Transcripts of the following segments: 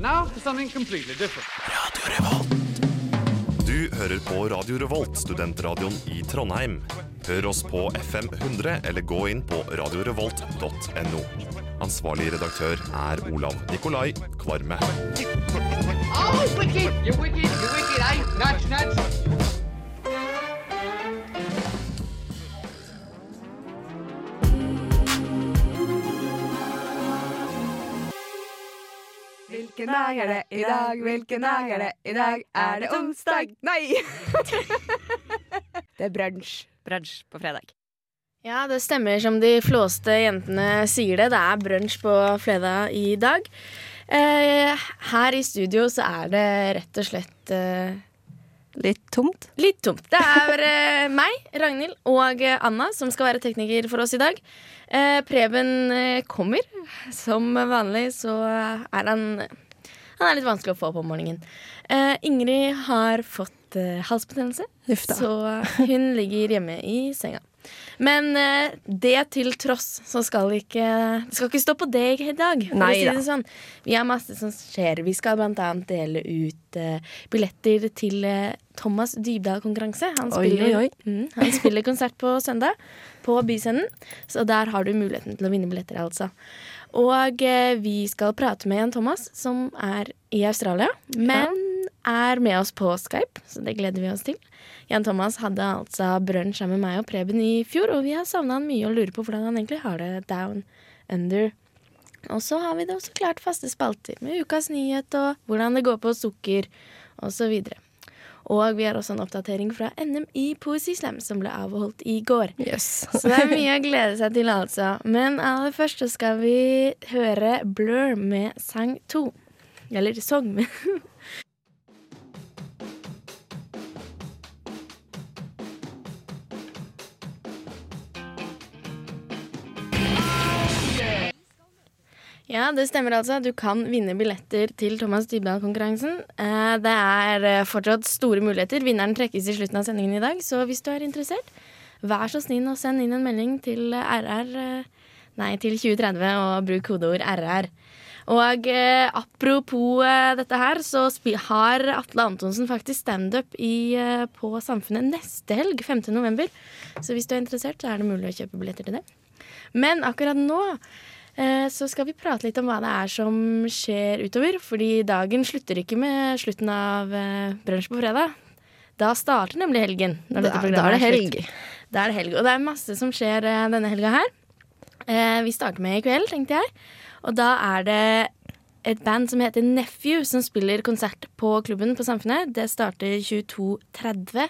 And now for something completely different. Du hører på Radio Revolt, studentradioen i Trondheim. Hør oss på FM 100 eller gå inn på radiorevolt.no. Ansvarlig redaktør er Olav Nikolai Kvarme. Oh, wicked! You're wicked, You're wicked, eh? Nudge, nudge. Hvilken dag er det i dag? Hvilken dag er det i dag? Er det onsdag? Nei! det er brunsj. Brunsj på fredag. Ja, det stemmer som de flåste jentene sier det. Det er brunsj på fredag i dag. Eh, her i studio så er det rett og slett eh, Litt tomt. litt tomt. Det er eh, meg, Ragnhild og Anna som skal være tekniker for oss i dag. Eh, Preben eh, kommer. Som vanlig så er han Han er litt vanskelig å få på om morgenen. Uh, Ingrid har fått uh, halsbetennelse, Huff så hun ligger hjemme i senga. Men uh, det til tross så skal ikke Det skal ikke stå på deg i dag. Nei si da. sånn. Vi har masse som skjer. Vi skal annet dele ut uh, billetter til uh, Thomas Dybdahl-konkurranse. Han. Mm, han spiller konsert på søndag på Byscenen. Så der har du muligheten til å vinne billetter, altså. Og eh, vi skal prate med Jan Thomas, som er i Australia, men er med oss på Skype, så det gleder vi oss til. Jan Thomas hadde altså brunsj sammen med meg og Preben i fjor, og vi har savna han mye og lurer på hvordan han egentlig har det down under. Og så har vi da også klart faste spalter med ukas nyhet og hvordan det går på sukker osv. Og vi har også en oppdatering fra NM i Poesislam, som ble avholdt i går. Yes. Så det er mye å glede seg til, altså. Men aller først så skal vi høre Blur med sang to. Eller song. Ja, det stemmer altså. Du kan vinne billetter til Thomas Dybdahl-konkurransen. Eh, Det er eh, fortsatt store muligheter. Vinneren trekkes i slutten av sendingen i dag, så hvis du er interessert, vær så snill å sende inn en melding til RR eh, Nei, til 2030 og bruk kodeord RR. Og eh, apropos eh, dette her, så har Atle Antonsen faktisk standup eh, på Samfunnet neste helg, 5. november. Så hvis du er interessert, så er det mulig å kjøpe billetter til det. Men akkurat nå så skal vi prate litt om hva det er som skjer utover. Fordi dagen slutter ikke med slutten av eh, brunsj på fredag. Da starter nemlig helgen. Da- da er det helg. Er Da er det helg. Og det er masse som skjer eh, denne helga her. Eh, vi starter med i kveld, tenkte jeg. Og da er det et band som heter Nephew, som spiller konsert på klubben på Samfunnet. Det starter 22.30.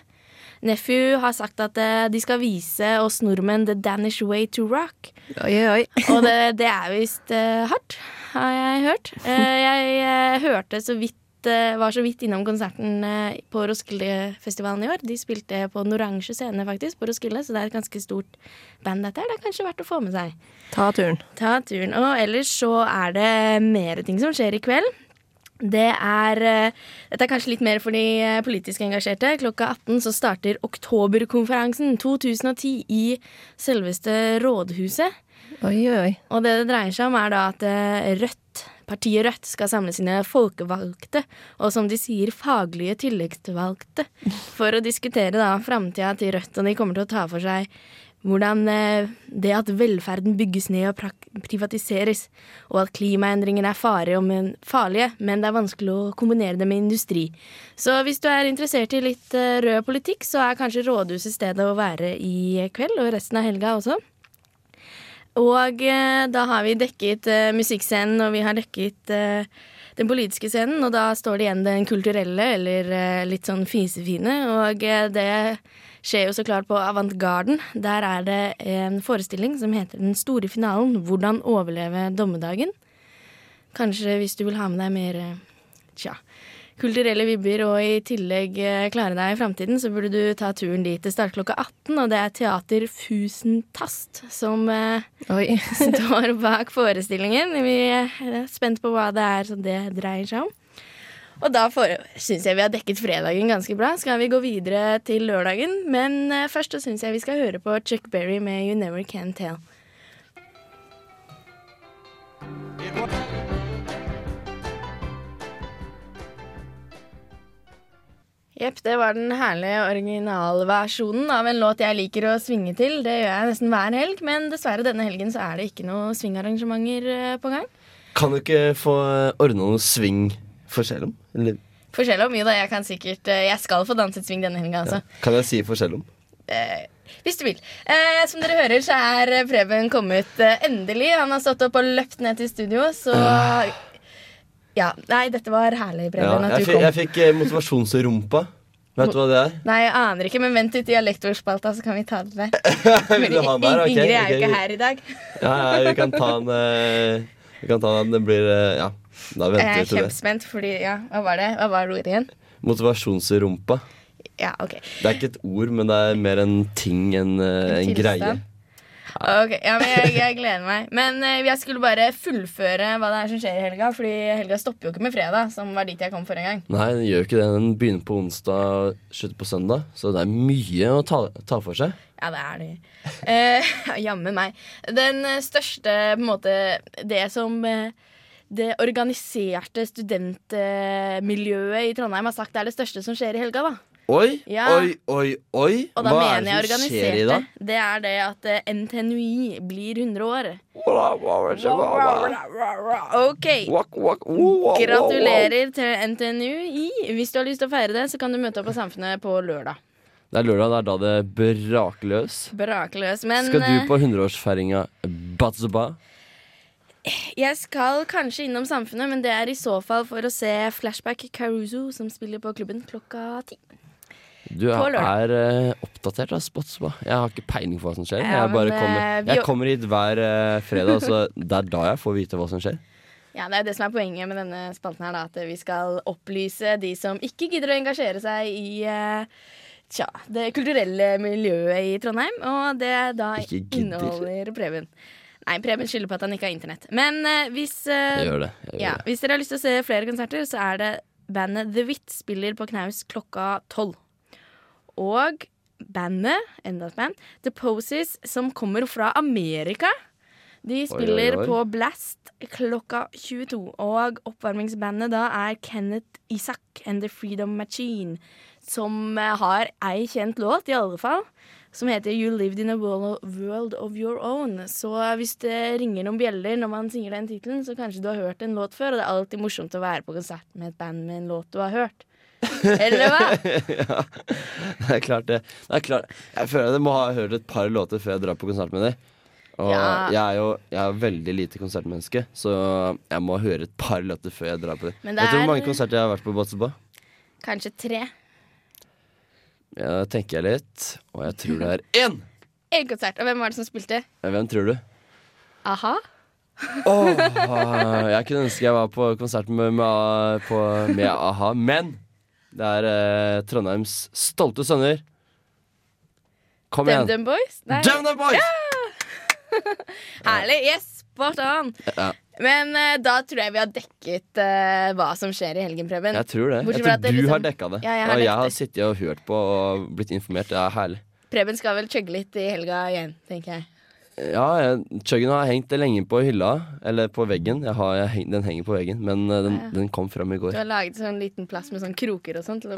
Nephew har sagt at eh, de skal vise oss nordmenn the Danish way to rock. Oi, oi. Og det, det er visst eh, hardt, har jeg hørt. Eh, jeg hørte så vidt var så vidt innom konserten på Roskilde-festivalen i år. De spilte på Den oransje scene faktisk, på Roskilde, så det er et ganske stort band dette her. Det er kanskje verdt å få med seg. Ta turen. Ta turen. Og ellers så er det mer ting som skjer i kveld. Det er eh, Dette er kanskje litt mer for de eh, politisk engasjerte. Klokka 18 så starter Oktoberkonferansen 2010 i selveste Rådhuset. Oi, oi. Og det det dreier seg om, er da at eh, Rødt, partiet Rødt skal samle sine folkevalgte, og som de sier, faglige tilleggsvalgte, for å diskutere da framtida til Rødt. Og de kommer til å ta for seg hvordan eh, det at velferden bygges ned og privatiseres, og at klimaendringene er farlige, men, det er vanskelig å kombinere det med industri. Så hvis du er interessert i litt eh, rød politikk, så er kanskje Rådhuset stedet å være i kveld, og resten av helga også. Og eh, da har vi dekket musikkscenen, og vi har dekket den politiske scenen. Og da står det igjen den kulturelle, eller litt sånn fisefine. Og det skjer jo så klart på Avantgarden. Der er det en forestilling som heter Den store finalen. Hvordan overleve dommedagen. Kanskje hvis du vil ha med deg mer eh, tja, kulturelle vibber og i tillegg eh, klare deg i framtiden, så burde du ta turen dit. Det starter klokka 18, og det er Teater Fusentast som eh, står bak forestillingen. Vi er spent på hva det er som det dreier seg om. Og da syns jeg vi har dekket fredagen ganske bra. Skal vi gå videre til lørdagen? Men eh, først så syns jeg vi skal høre på Chuck Berry med You Never Can Tell. Jepp, det var den herlige originalversjonen av en låt jeg liker å svinge til. Det gjør jeg nesten hver helg, men dessverre denne helgen så er det ikke noe svingarrangementer eh, på gang. Kan du ikke få ordna noen sving? Forskjell om? Eller Forskjell om jo da. Jeg kan sikkert eh, Jeg skal få danset swing denne helga, altså. kan jeg si forskjell om? Eh, hvis du vil. Eh, som dere hører, så er Preben kommet eh, endelig. Han har stått opp og løpt ned til studio, så Ja. Nei, dette var herlig, Ja, Preben, at jeg, du fikk, kom. jeg fikk eh, motivasjonsrumpa. Vet du hva det er? Nei, jeg aner ikke, men vent ut i lektorspalta, så kan vi ta det der. Vil du ha den der? Ok, Ingrid er jo ikke her i dag. Ja, ja, vi kan ta den eh, Vi kan ta den. Det blir Ja, da Jeg venter er vi til det. kjempespent, fordi Ja, hva var det? Hva var ordet igjen? Motivasjonsrumpa. Ja, ok. Det er ikke et ord, men det er mer en ting, en, eh, en greie. Ok, ja, men jeg, jeg gleder meg. Men eh, jeg skulle bare fullføre hva det er som skjer i helga. Fordi helga stopper jo ikke med fredag, som var dit jeg kom forrige gang. Nei, den gjør ikke det. Den begynner på onsdag, slutter på søndag. Så det er mye å ta, ta for seg. Ja, det er det. Eh, Jammen meg. Den største, på en måte Det som eh, det organiserte studentmiljøet i Trondheim har sagt det er det største som skjer i helga. da Oi, Ja. oi, oi, oi. Og da Hva er mener jeg skjer i dag? Det er det at eh, NTNUI blir 100 år. OK. Gratulerer til NTNUI. Hvis du har lyst til å feire det, så kan du møte opp på Samfunnet på lørdag. Det er lørdag, det er da det braker løs. Brakeløs. Men Skal du eh, på 100-årsfeiringa Batzuba? Jeg skal kanskje innom Samfunnet, men det er i så fall for å se Flashback Caruso, som spiller på klubben klokka ti. Du er, er uh, oppdatert av Spotsba. Jeg har ikke peiling på hva som skjer. Ja, jeg, men, kommer, eh, jeg kommer hit hver uh, fredag, så det er da jeg får vite hva som skjer. Ja, Det er det som er poenget med denne spalten her, da, at vi skal opplyse de som ikke gidder å engasjere seg i uh, tja, det kulturelle miljøet i Trondheim. Og det da inneholder Preben. Nei, Preben skylder på at han ikke har internett. Men uh, hvis uh, Ja, hvis dere har lyst til å se flere konserter, så er det bandet The Wit spiller på Knaus klokka tolv. Og bandet, enda et band, The Poses, som kommer fra Amerika. De spiller oi, oi. på Blast klokka 22. Og oppvarmingsbandet da er Kenneth Isak and The Freedom Machine. Som eh, har ei kjent låt, i alle fall. Som heter You Lived In A World Of Your Own. Så hvis det ringer noen bjeller når man synger den tittelen, så kanskje du har hørt en låt før. Og det er alltid morsomt å være på konsert med et band med en låt du har hørt. Eller hva? ja, det er klart det. det er klart. Jeg føler jeg må ha hørt et par låter før jeg drar på konsert med dem. Og Ja. jeg er jo jeg er veldig lite konsertmenneske, så jeg må høre et par låter før jeg drar på det. Det Vet du hvor mange konserter jeg har vært på Batseba? Kanskje tre. Ja, tenker jeg litt, og jeg tror det er én! Én konsert. Og hvem var det som spilte? Hvem tror du? A-ha? Åh, jeg kunne ønske jeg var på konsert med, med, på, med a-ha, men det er eh, Trondheims stolte sønner. Kom igjen. DumDum Boys? Nei. DumDum Boys! Herlig. Yes, spot on. Ja, Men uh, da tror jeg vi har dekket uh, hva som skjer i helgen, Preben. jeg tror det. Bortsett Jeg tror det du liksom- har dekka det. Ja, jeg har og jeg har sittet og hørt på og blitt informert. Det er herlig. Preben skal vel chugge litt i helga igjen, tenker jeg. Ja, chuggen har hengt lenge på hylla, eller på veggen. Jeg har, jeg, den henger på veggen, men eh, den, Ja. den kom fram i går. Du har laget sånn liten plass med sånn kroker og sånt. Ja,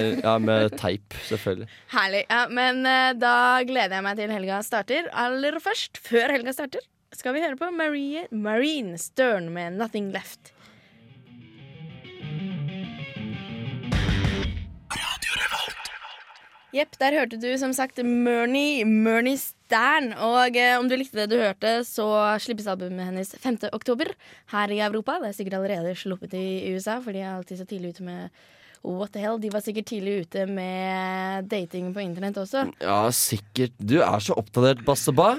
ja, ja, med teip, selvfølgelig. Herlig. Ja, men da gleder jeg meg til helga starter. Aller først, før helga starter, skal vi høre på Marie, Marine Stern med 'Nothing Left'. Jepp, der hørte du som sagt Mørnie, Mørnie Stern. Og eh, om du likte det du hørte, så slippes albumet hennes 5. oktober her i Europa. Det er sikkert allerede sluppet i USA, for de er alltid så tidlig ute med What the hell? De var sikkert tidlig ute med dating på internett også. Ja, sikkert. Du er så oppdatert, Basseba.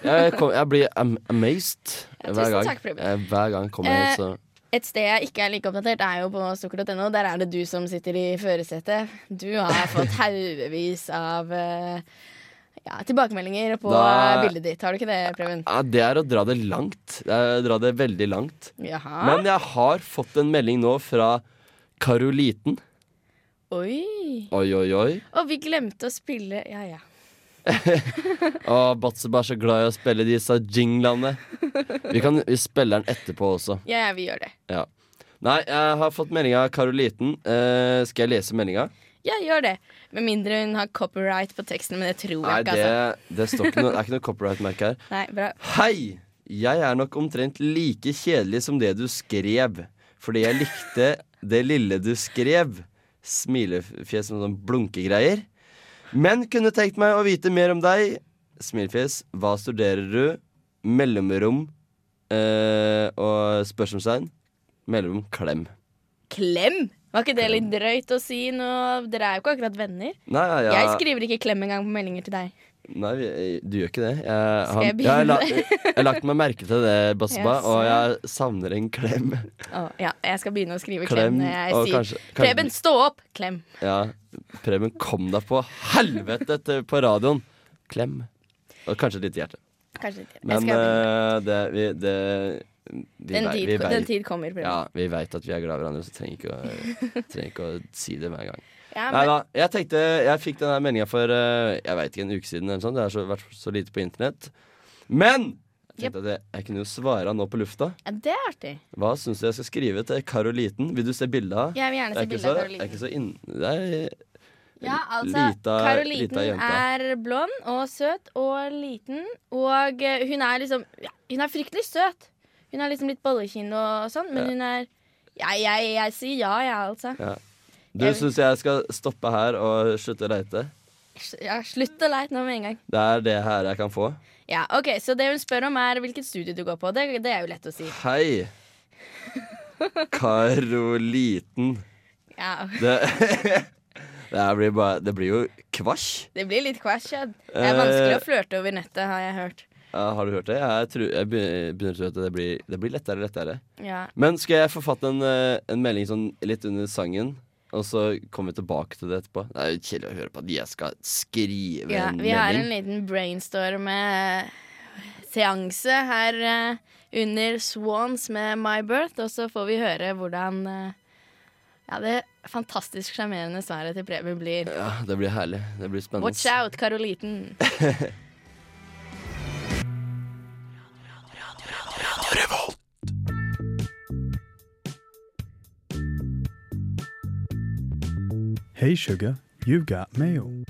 Jeg, kom, jeg blir am amazed Ja, hver gang. takk, Preben. Eh, Hver gang kommer jeg hit, så Et sted jeg ikke er like oppdatert, er jo på sukker.no. Der er det du som sitter i førersetet. Du har fått haugevis av eh, ja, tilbakemeldinger på Da- bildet ditt. Har du ikke det, Preben? ja, Det er å dra det langt. Det er å dra det veldig langt. Jaha. Men jeg har fått en melding nå fra Karoliten. Oi. Oi, oi, oi. Og vi glemte å spille Ja, ja. Og Batseba er så glad i å spille disse jinglene. Vi kan vi spiller den etterpå også. Ja, ja, vi gjør det. Ja. Nei, jeg har fått melding av Karoliten. Eh, skal jeg lese meldinga? Ja, gjør det. Med mindre hun har copyright på teksten, men det tror Nei, jeg ikke. det, Altså. det, står ikke noe, det er ikke noe copyright-merke her. Nei, bra. Hei! Jeg er nok omtrent like kjedelig som det du skrev, fordi jeg likte det lille du skrev. Smilefjes med sånn blunkegreier. Men kunne tenkt meg å vite mer om deg. Smilefjes, hva studerer du? Mellomrom eh, og spørsmålstegn. Mellomrom klem. Klem? Var ikke det litt drøyt å si nå? Dere er jo ikke akkurat venner. Nei, ja, ja. Jeg skriver ikke klem engang på meldinger til deg. Nei, vi- du gjør ikke det. Jeg, Skal jeg jeg, har la, jeg har lagt meg merke til det, Basba, yes. og jeg savner en klem. Oh, ja, jeg skal begynne å skrive klem, Klem, når jeg sier kanskje- kanskje- Preben, stå opp! Klem. Ja, Preben, kom deg på helvete på radioen. Klem. Og kanskje litt hjerte. Kanskje litt hjerte. Men eh, det, vi, det vi Den tid, vi den tid kommer, Preben. Ja, vi veit at vi er glad i hverandre, så trenger ikke å, trenger ikke å si det hver gang. Ja, Nei da. Jeg tenkte Jeg fikk denne meldinga for eh, Jeg vet ikke, en uke siden eller sånn. Det har så, vært så lite på internett. Men jeg at jeg, jeg kunne jo svare nå på lufta. ja, det er artig. Hva syns du jeg skal skrive til Karoliten? Vil du se bilde av? Jeg vil gjerne se bilde av Karoliten. det er ikke så inn... Det er Ja, altså, lita- Karoliten er blond og søt og liten, og eh, hun er liksom ja, Hun er fryktelig søt. Hun har liksom litt bollekinn og sånn, men Ja. hun er ja, jeg, jeg sier ja, jeg, altså. Du syns jeg skal stoppe her og slutte å leite? Ja, slutt å leite nå med en gang. Det er det her jeg kan få. Ja, ok, Så det hun spør om, er hvilket studie du går på. Det, det er jo lett å si. Hei! Karoliten. Ja, Det, det, blir bare, det blir jo kvasj. Det blir litt kvasj, Ja. Det er vanskelig å flørte over nettet, har jeg hørt. Ja, har du hørt det? Jeg, tror, jeg begynner å tro at det blir, det blir lettere og lettere. Ja. Men skal jeg forfatte en, eh, en melding sånn litt under sangen? Og så kommer vi tilbake til det etterpå. Det er jo kjedelig å høre på at jeg skal skrive Ja, en vi har en liten brainstorm-seanse her eh, under Swans med My Birth, og så får vi høre hvordan eh, ja, det fantastisk sjarmerende svaret til Preben blir. Ja, det blir herlig. Det blir spennende. Watch out, Karoliten. Hey, sugar, you've got mail.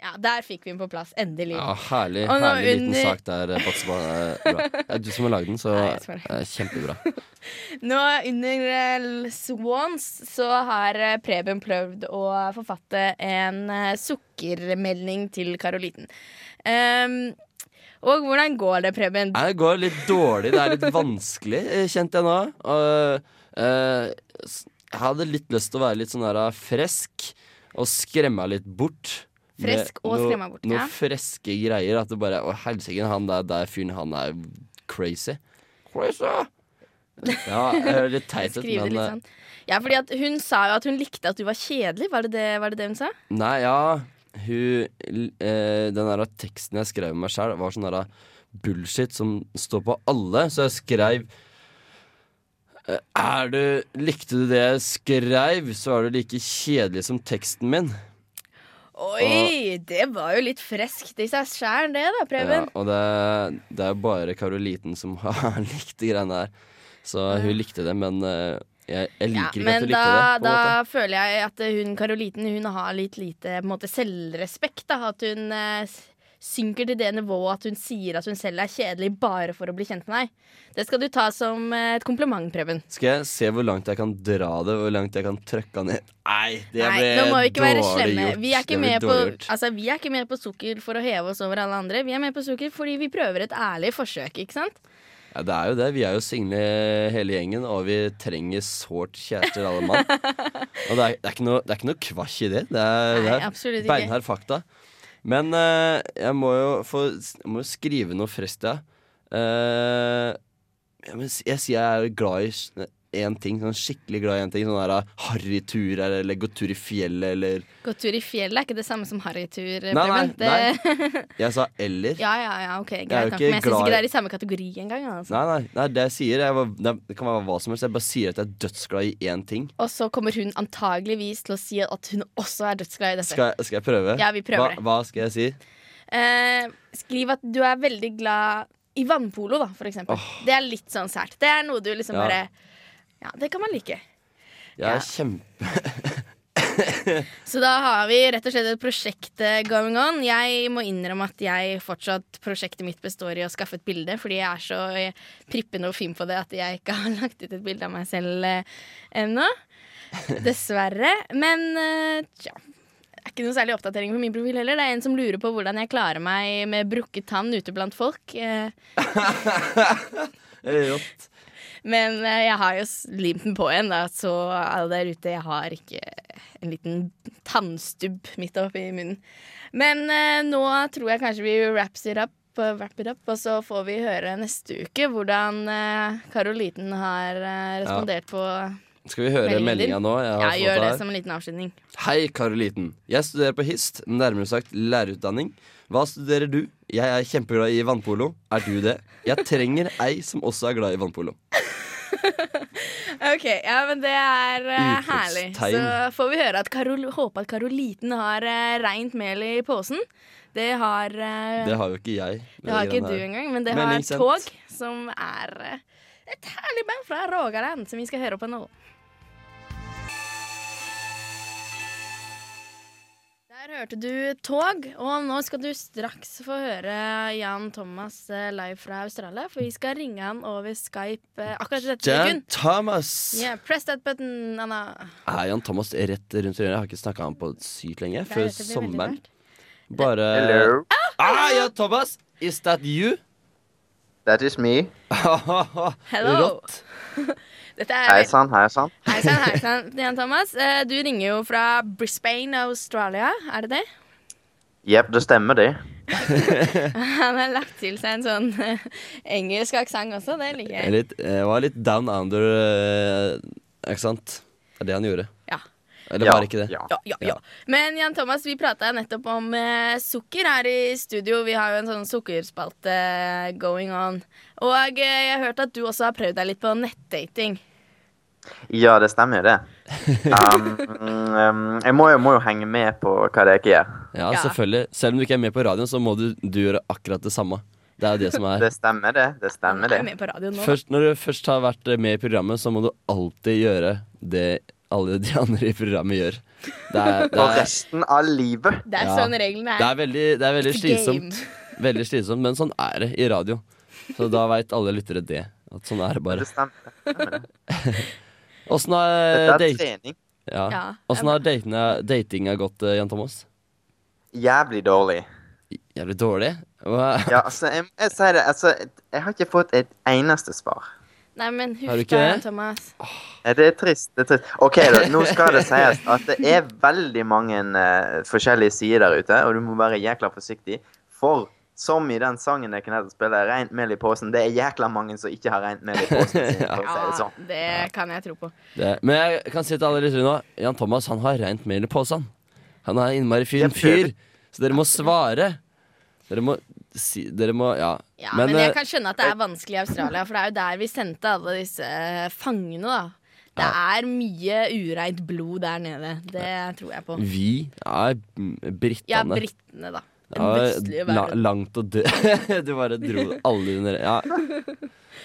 Ja, der fikk vi den på plass. Endelig. Ja, herlig. Og herlig liten under- sak der, eh, Det er du som har lagd den, så Nei, er kjempebra. Nå under eh, Swans så har eh, Preben prøvd å forfatte en sukkermelding til Karoliten. Ehm, og hvordan går det, Preben? Det går litt dårlig. Det er litt vanskelig, eh, kjente jeg nå. Og, uh, jeg hadde litt lyst til å være litt sånn her fresk og skremme litt bort. Fresk og skremme bort, Noe Noen freske greier. At det bare Å, helsike, han der, der fyren, han er crazy. Crazy! Ja, litt teit ut, men eh, sånn. Ja, fordi hun sa jo at hun likte at du var kjedelig. Var det det, var det, det hun sa? Nei, ja Hun eh, Den der teksten jeg skrev med meg sjæl, var sånn der bullshit som står på alle, så jeg skrev eh, Er du Likte du det jeg skrev, så er du like kjedelig som teksten min. Oi, det var jo litt freskt i seg sjæl, det da, Ja, Preben. og det, det er bare Karoliten som har likt de greiene der. Så hun likte det, men eh, jeg, jeg Ja, ikke at men likte da, det. Da føler jeg at hun Karoliten hun har litt lite måte, selvrespekt. Da. At hun eh, synker til det nivået at hun sier at hun selv er kjedelig bare for å bli kjent med deg. Det skal du ta som eh, et kompliment, Preben. Skal jeg se hvor langt jeg kan dra det, hvor langt jeg kan trykke ned? Nei, det Nei, ble nå må vi ikke være slemme. Vi er ikke, med på, altså, vi er ikke med på sukker for å heve oss over alle andre. Vi er med på sukker fordi vi prøver et ærlig forsøk, ikke sant? Ja, det er jo det. Vi er jo single hele gjengen, og vi trenger sårt kjærester alle mann. Og det er, det er ikke noe, det er ikke noe kvasj i det. Det er, Nei, det er beinhard fakta. Men uh, jeg må jo få jeg må jo skrive noe friskt, ja. Uh, jeg, jeg sier jeg er glad i én ting. Sånn skikkelig glad i én ting. Sånn der harrytur eller gå tur i fjellet eller Gå tur i fjellet er ikke det samme som harrytur, Nei, nei, nei, Jeg sa eller. ja, ja, ja, ok, greit Men jeg syns ikke det er i samme kategori engang. Altså. Nei, nei, nei, det jeg sier jeg var, det, kan være hva som helst. Jeg bare sier at jeg er dødsglad i én ting. Og så kommer hun antageligvis til å si at hun også er dødsglad i dette. Skal, jeg- skal jeg prøve? Ja, vi prøver hva, hva skal jeg si? Eh, skriv at du er veldig glad i vannpolo, da, for eksempel. Det er litt sånn sært. Det er noe du liksom Ja. bare Ja, det kan man like. Jeg er kjempe... Så da har vi rett og slett et prosjekt eh, going on. Jeg må innrømme at jeg fortsatt prosjektet mitt består i å skaffe et bilde, fordi jeg er så eh, prippende og fin på det at jeg ikke har lagt ut et bilde av meg selv eh, ennå. Dessverre. Men tja. Det er ikke noe særlig oppdatering på min profil heller. Det er en som lurer på hvordan jeg klarer meg med brukket tann ute blant folk. Rått. Men eh, jeg har jo limt den på igjen, da, så alle der ute, jeg har ikke en liten tannstubb midt oppi munnen. Men eh, nå tror jeg kanskje vi wraps it up, eh, wrap it up, og så får vi høre neste uke hvordan Karoliten har respondert på Skal vi høre meldinga nå? Jeg har Ja, gjør det her. som en liten avslutning. Hei, Karoliten. Jeg studerer på HIST, nærmere sagt lærerutdanning. Hva studerer du? Jeg er kjempeglad i vannpolo. Er du det? Jeg trenger ei som også er glad i vannpolo. Ok, ja, men det er uh, herlig. Så får vi høre at Karol, håpe at Karoliten har uh, reint mel i posen. Det har uh, Det har jo ikke jeg. Det har ikke du engang, men det har. Tog, som er uh, et herlig band fra Rogaland, som vi skal høre på nå. Der hørte du Tog, og nå skal du straks få høre Jan Thomas eh, live fra Australia, for vi skal ringe han over Skype eh, akkurat i dette Jan. Thomas! Yeah, press that button, Anna. Er Jan Thomas rett rundt øret? Jeg har ikke snakka han på sykt lenge. Før sommeren. Bare Hello, Ah, Jan Thomas! Is that you? that is me. Hello. Rått. Dette er Hei sann, hei sann. Hei sann, hei sann, Jan Thomas. Eh, Du ringer jo fra Brisbane, Australia. Er det det? Jepp, det stemmer det. Han har lagt til seg en sånn eh, engelsk aksent også. Det liker jeg. Litt, jeg var litt down under, eh, ikke sant? Det er det han gjorde. Ja. Eller Ja, var det ikke det? Ja. Ja, ja, ja. Men Jan Thomas, vi prata nettopp om eh, sukker her i studio. Vi har jo en sånn sukkerspalte going on. Og eh, jeg har hørt at du også har prøvd deg litt på nettdating. Ja, det stemmer jo det. Um, um, jeg må jo, må jo henge med på hva det er jeg gjør. Ja, selvfølgelig. Selv om du ikke er med på radioen, så må du, du gjøre akkurat det samme. Det er jo det som er Det stemmer det. Det stemmer er det. med på radioen nå. først, Når du først har vært med i programmet, så må du alltid gjøre det alle de andre i programmet gjør. Det er, det er, resten av livet. Det er Ja. sånn reglene det er. er veldig, det er veldig slitsomt. Veldig slitsomt, men sånn er det i radio. Så da veit alle lyttere det. At sånn er det Det bare. stemmer. det stemmer. Åssen har, date, ja. Har datinga, datinga gått, eh, Jan Thomas? Jævlig dårlig. Jævlig dårlig? Hva? Ja, altså, jeg, jeg sier det. Altså, jeg har ikke fått et eneste svar. Nei, men husk huff da, det? Jan Thomas. Det er trist. det er trist. OK, da. Nå skal det sies at det er veldig mange uh, forskjellige sider der ute, og du må være jækla forsiktig. For som i den sangen jeg kan spille, 'Rent mel i posen', det er jækla mange som ikke har rent mel i posen sin. Si det Ja, sånn. det kan jeg tro på. Det. Men jeg kan si til alle lyttere nå Jan Thomas han har rent mel i posen. Han er en innmari fin fyr. Så dere må svare. Dere må si Dere må Ja. Ja, men, Men, jeg eh, kan skjønne at det er vanskelig i Australia, for det er jo der vi sendte alle disse eh, fangene, da. Det er mye ureint blod der nede. Det tror jeg på. Vi er britene. Ja, britene, da. Ja, la, langt å dø. du bare dro alle under Ja.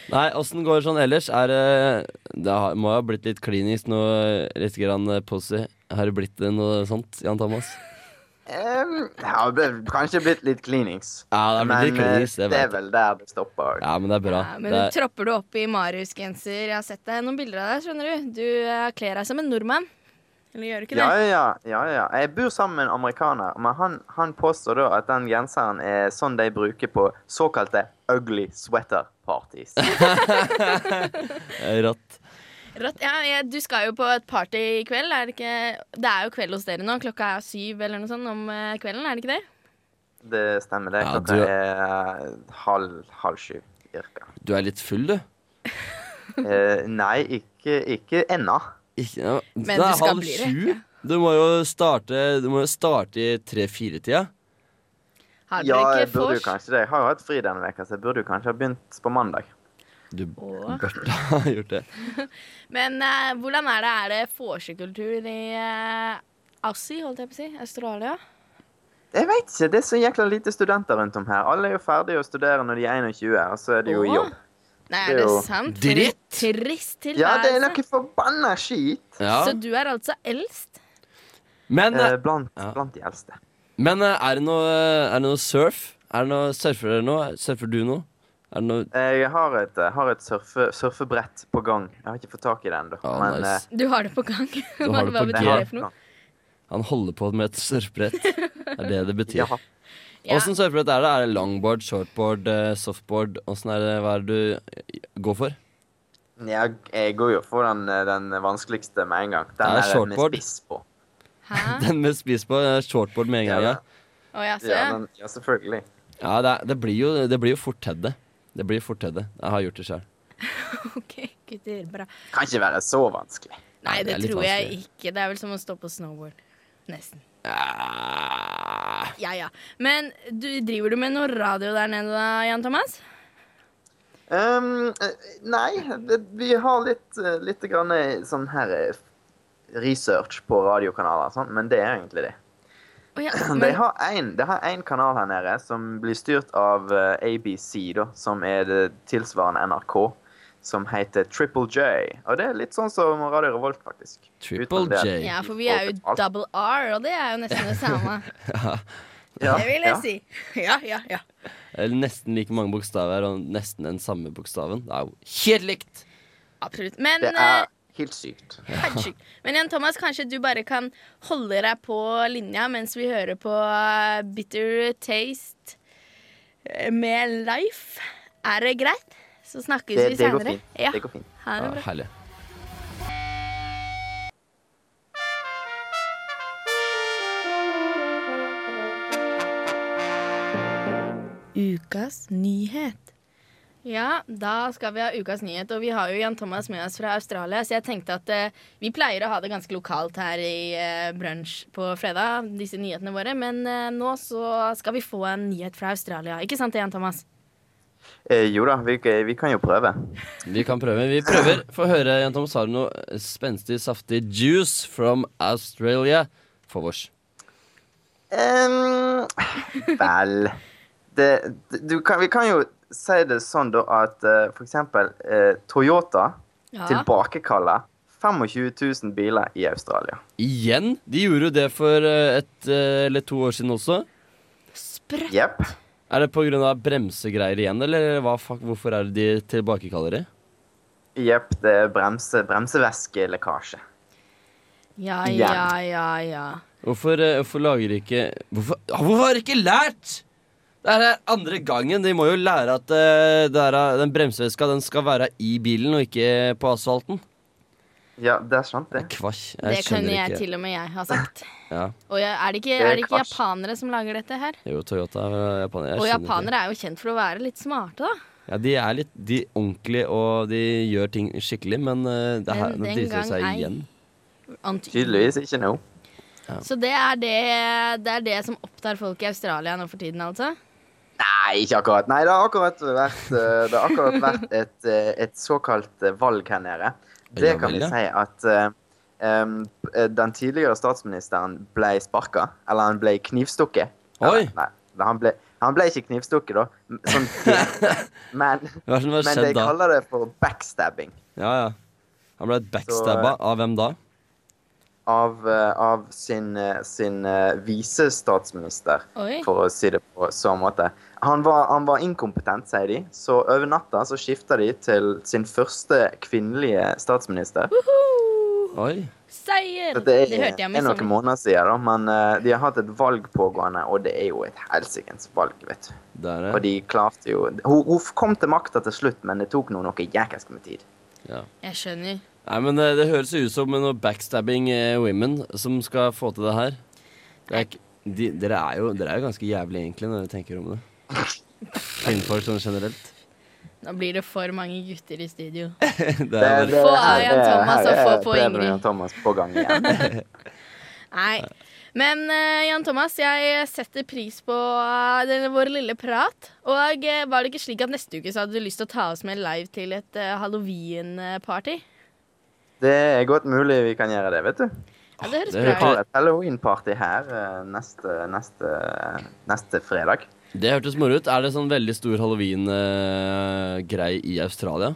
Nei, åssen går det sånn ellers? Er det Det har, må ha blitt litt klinisk nå, litt grann eh, pussy. Har det blitt noe sånt, Jan Thomas? Um, ja, det har kanskje blitt litt cleanings. Ja, det har blitt litt Men eh, klinisk, det det er vel der det stopper. Ja, men det er bra. Ja, men det er, tropper du opp i Marius-genser Jeg har sett deg noen bilder av deg, skjønner du. Du eh, kler deg som en nordmann. Eller gjør du ikke det? Ja, ja, ja, ja. Jeg bor sammen med en amerikaner, men han, han påstår da at den genseren er sånn de bruker på såkalte ugly sweater parties. rått. Rått. Ja, ja, du skal jo på et party i kveld, er det ikke? Det er jo kveld hos dere nå. Klokka er syv eller noe sånt om eh, kvelden, er det ikke det? Det stemmer, det. Ja, du- er halv, halv sju, cirka. Du er litt full, du. uh, nei, ikke, ikke ennå. Ikke, ja. Men det du er skal halv bli det, sju. ja. Du må jo starte Du må jo starte i tre-fire-tida. Har Ja, dere jeg burde jo kanskje det. Jeg har jo hatt fri denne veka, så jeg burde jo kanskje ha begynt på mandag. Du burde ha gjort det. Men uh, hvordan er det? Er det vorsekultur i uh, Aussie, holdt jeg på å si? Australia? Jeg vet ikke. Det er så jækla lite studenter rundt om her. Alle er jo ferdige å studere når de er 21, og så er det jo i jobb. Nei, er det, det jo sant? dritt. Trist Ja, det er noe forbanna skit. Ja. Så du er altså eldst? Men, Eh, blant, Ja. blant de eldste. men eh, er, det noe, er det noe surf? Er det noe, surfer dere nå? Surfer du nå? Er det noe Jeg har et, eh, har et surfe, surfebrett på gang. Jeg har ikke fått tak i det ennå. Ah, nice. eh, Du har det på gang. Du Hva, har det hva på eh, betyr gang. det for noe? Han holder på med et surfbrett. Det er det det betyr. Åssen Ja. surfbrett er det? Er det longboard, shortboard, eh, softboard? Åssen er det, hva er det du går for? Jeg, jeg går jo for den, eh, den vanskeligste med en gang. Den Det er shortboard. med spiss på. Hæ? Den med spiss på? eh, Shortboard med en gang, ja. Oh, ja, så Ja, men, ja selvfølgelig. Ja, det, er, det, blir jo, det blir jo fort Tedde. Det blir fort Tedde. Jeg har gjort det sjøl. OK, gutter. Bra. Kan ikke være så vanskelig. Nei, det det, er tror jeg ikke. Det er vel som å stå på snowboard. Nesten. Ja. Ja ja. Men du, driver du med noe radio der nede da, Jan Thomas? Ehm, eh, nei, det, vi har litt, eh, litt grann eh, sånn her eh, research på radiokanaler, og sånn, men det er egentlig det. Oh, ja, men, har en, de har én kanal her nede som blir styrt av ABC, da, som er det tilsvarende NRK, som heter Triple J. Og det er litt sånn som Radio Revolt, faktisk. Triple J. ja, for vi er jo double R, og det er jo nesten det samme. Ja, Det vil jeg ja. si. Ja, ja, ja. Eller nesten like mange bokstaver og nesten den samme bokstaven. Det er jo helt likt! Absolutt. Men Det eh, er helt sykt. Helt sykt. Men Jan Thomas, kanskje du bare kan holde deg på linja mens vi hører på uh, Bitter Taste eh, med Life. Er det greit? Så snakkes Det, vi det går senere. fint. Ja, Det går fint. ha det Ja, bra. herlig. Ukas nyhet. Ja, da skal vi ha ukas nyhet, og vi har jo Jan Thomas med oss fra Australia, så jeg tenkte at eh, vi pleier å ha det ganske lokalt her i uh, brunsj på fredag, disse nyhetene våre, men eh, nå så skal vi få en nyhet fra Australia. Ikke sant det, Jan Thomas? Eh, jo da, vi, vi kan jo prøve. Vi kan prøve. Vi prøver. Få høre, Jan Thomas, har du noe spenstig, saftig juice from Australia for vårs. Um, vel det, du kan, Vi kan jo si det sånn da at uh, for eksempel uh, Toyota Ja. tilbakekaller 25 000 biler i Australia. Igjen? De gjorde jo det for eh, et eh, eller to år siden også. Sprøtt. Jepp. Er det pga. bremsegreier igjen, eller hva, fuck, hvorfor er det de tilbakekaller det? Jepp, det er bremse, bremsevæskelekkasje. Ja, ja, ja, ja. Hvorfor, eh, hvorfor lager de ikke Hvorfor, hvorfor har de ikke lært?! Det er andre gangen. De må jo lære at det her, den bremseveska den skal være i bilen og ikke på asfalten. Ja, det er sant, det. Det Jeg kunne skjønner jeg ikke. til og med jeg ha sagt. Ja. Og jeg, er det ikke, er er det ikke japanere som lager dette her? Jo, Toyota er japaner. Jeg Og japanere er jo kjent for å være litt smarte, da. Ja, de er litt de ordentlige, og de gjør ting skikkelig, men uh, det her, nå den driter seg ei. igjen. Tydeligvis ikke nå. Så det er det, det er det som opptar folk i Australia nå for tiden, altså? Nei, ikke akkurat. Nei, det har akkurat vært, eh, det har akkurat vært et, eh, et såkalt eh, valg her nede. Det kan vi si at um, eh, den tidligere statsministeren ble sparka. Eller han ble knivstukket. Oi! Nei, han ble, han ble ikke knivstukket, da. Sånn. Men, men de kaller det for backstabbing. Ja, ja. Han ble backstabba av hvem da? Av, eh, av sin, eh, sin eh, visestatsminister, for å si det på sånn måte. Han var, han var inkompetent, sier de. Så over natta så skifta de til sin første kvinnelige statsminister. Oi. Seier! Det, er, Det hørte jeg er noen sånn. måneder siden, da, men uh, de har hatt et valg pågående, og det er jo et helsikens valg, vet du. Det er Og de klarte jo Hun, hun kom til makta til slutt, men det tok nå noe jækelsk med tid. Jeg skjønner. Nei, men det, Det høres ut som noe backstabbing eh, women som skal få til det her. Det er de, dere, er jo, dere er jo ganske jævlig egentlig når dere tenker om det. Kvinnfolk sånn generelt. Nå blir det for mange gutter i studio. Det er Få av Jan er- Thomas og er få på Preben og Ingrid. Jan Thomas på gang igjen. Nei. Men uh, Jan Thomas, jeg setter pris på uh, den, vår lille prat. Og uh, var det ikke slik at neste uke så hadde du lyst til å ta oss med live til et uh, halloween-party? Det er godt mulig vi kan gjøre det, vet du. Ja, det høres bra ut. Vi Har et halloween-party her neste, neste, neste fredag. Det hørtes moro ut. Er det sånn veldig stor halloween-grei i Australia?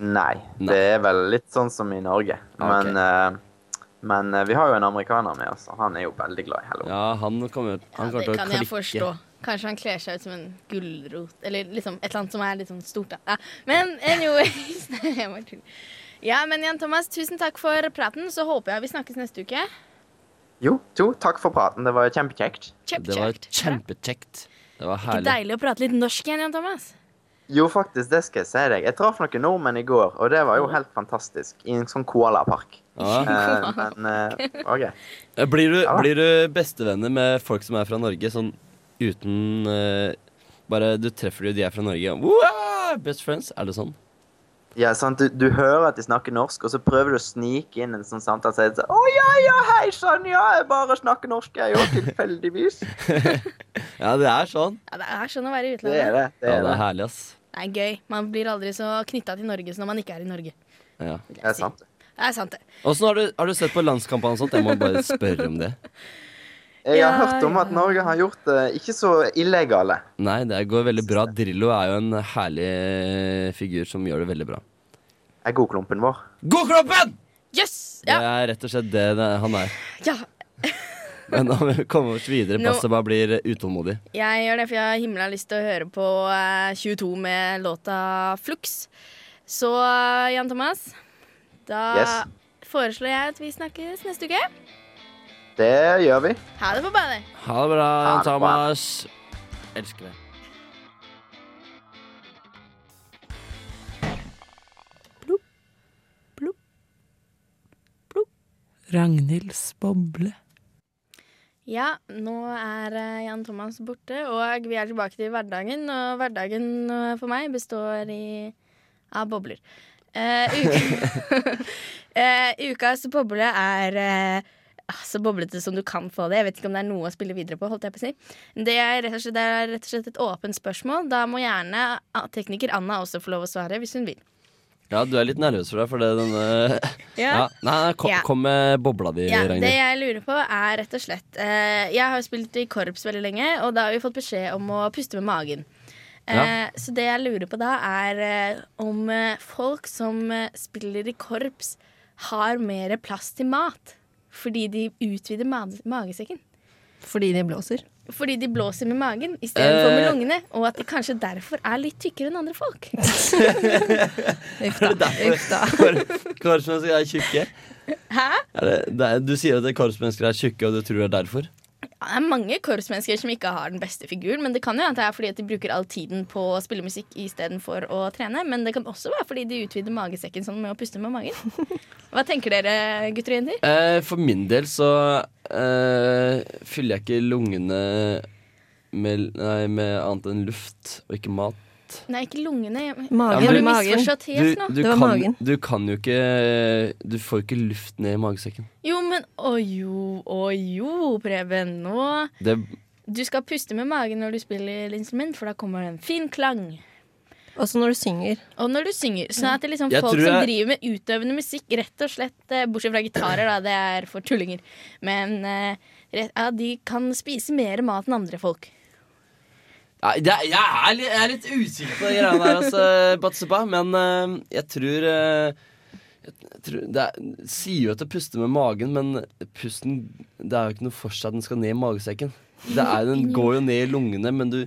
Nei, Nei. det er vel litt sånn som i Norge. Men, okay. Men, eh, men uh, vi har jo en amerikaner med oss, og han er jo veldig glad i halloween. Ja, han kommer, han ja, det til å kan jeg forstå. Kanskje han kler seg ut som en gulrot, eller liksom et eller annet som er litt sånn stort. Da. Ja. Men anyways Nei, jeg bare tuller. Ja, men Jan Thomas, tusen takk for praten. Så håper jeg vi snakkes neste uke. Jo, to. takk for praten. Det var kjempekjekt. Det var Kjempekjekt. Det var herlig. Ikke deilig å prate litt norsk igjen, Jan Thomas. Jo, faktisk, det skal jeg si deg. Jeg traff noen nordmenn i går, og det var jo helt fantastisk. I en sånn koalapark. Ja. Eh, men eh, OK. Eh, Blir du, Ja. blir du bestevenner med folk som er fra Norge, sånn uten uh, Bare du treffer de, de er fra Norge. Wow, best friends? Er det sånn? Ja, sant? Du, du hører at de snakker norsk, og så prøver du å snike inn en sånn samtale. Så er det sånn, Å ja, ja, hei sann, ja, jeg bare snakker norsk, jeg òg, tilfeldigvis. Ja, det er sånn. Ja, det er sånn å være i Det utlandet. er det. det, Ja, er det det. er herlig, ass. Det er gøy. Man blir aldri så knytta til Norge som når man ikke er i Norge. Ja. Det er sant. Det er sant, det. Åssen har, har du sett på landskampene og sånt? Jeg må bare spørre om det. Jeg har hørt om at Norge har gjort det ikke så illegale. Nei, det går veldig bra. Drillo er jo en herlig figur som gjør det veldig bra. Er godklumpen vår. Godklumpen! Yes! Ja. Det er rett og slett det, det han er. ja. Men når vi kommer oss videre, Passet passer bare blir utålmodig. Jeg gjør det, for jeg har himla lyst til å høre på eh, 22 med låta Flux. Så eh, Jan Thomas, da Yes. foreslår jeg at vi snakkes neste uke. Det gjør vi. Ha det på badet. Ha det bra, Ha det. Thomas. Elsker deg. Ragnhilds boble. Ja, nå er eh, Jan Thomas borte, og vi er tilbake til hverdagen. Og hverdagen eh, for meg består i av bobler. Uh, uka, uh, ukas boble er ah, så boblete som du kan få det. Jeg vet ikke om det er noe å spille videre på. holdt jeg på å si. Det er rett og slett, det er rett og slett et åpent spørsmål. Da må gjerne ah, tekniker Anna også få lov å svare, hvis hun vil. Ja, du er litt nervøs for deg, for det denne Ja. ja. Nei, kom, Ja. kom med bobla di, Ja, det jeg lurer på er rett og slett eh, Jeg har jo spilt i korps veldig lenge, og da har vi fått beskjed om å puste med magen. Eh, Ja. Så det jeg lurer på da, er eh, om eh, folk som eh, spiller i korps, har mer plass til mat. Fordi de utvider ma magesekken. Fordi de blåser. Fordi de blåser med magen istedenfor med Eh. lungene. Og at de kanskje derfor er litt tykkere enn andre folk. Uff da. Uff da. Korpsmennesker er tjukke. Hæ? Er det, det er, du sier at korpsmennesker er tjukke, og du tror det er derfor? Det er mange korpsmennesker som ikke har den beste figuren, men det kan jo hende det er fordi at de bruker all tiden på å spille musikk istedenfor å trene. Men det kan også være fordi de utvider magesekken sånn med å puste med magen. Hva tenker dere, gutter og jenter? Eh, for min del så eh, fyller jeg ikke lungene med, nei, med annet enn luft og ikke mat. Nei, ikke lungene. Magen, Har du magen. misforstått helt du, Det var kan, magen. du kan jo ikke Du får jo ikke luft ned i magesekken. Jo, men å jo, å jo, Preben. Nå Det, Du skal puste med magen når du spiller instrument, for da kommer det en fin klang. Også når du synger. Og når du synger. Sånn at det er liksom Jeg folk jeg... som driver med utøvende musikk, rett og slett, eh, bortsett fra gitarer, da, det er for tullinger, men eh, rett, ja, de kan spise mer mat enn andre folk. Nei, det, jeg, er litt, jeg er litt usikker på de greiene der, altså, Batsuba, men uh, jeg tror eh, jeg tror det er, sier jo at det puster med magen, men pusten Det er jo ikke noe for seg at den skal ned i magesekken. Det er, den går jo ned i lungene, men du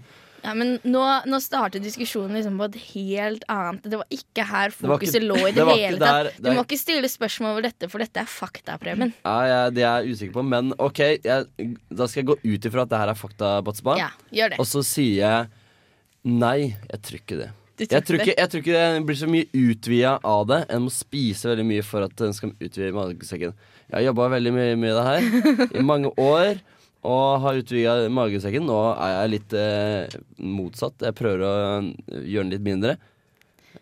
Ja, men nå, nå startet diskusjonen liksom på et helt annet Det var ikke her fokuset ikke- lå i det, det hele der- tatt. Du må ikke stille spørsmål over dette, for dette er fakta, Preben. ja, ja, Det er jeg usikker på, men OK. Jeg, da skal jeg gå ut ifra at det her er fakta, Batsba. Ja, gjør det. Og så sier jeg nei, jeg tror ikke det. Jeg tror ikke, jeg tror ikke det blir så mye utvida av det. En må spise veldig mye for at den skal utvide magesekken. Jeg har jobba veldig mye med det her i mange år og har utvida magesekken. Nå er jeg litt eh, motsatt. Jeg prøver å gjøre den litt mindre.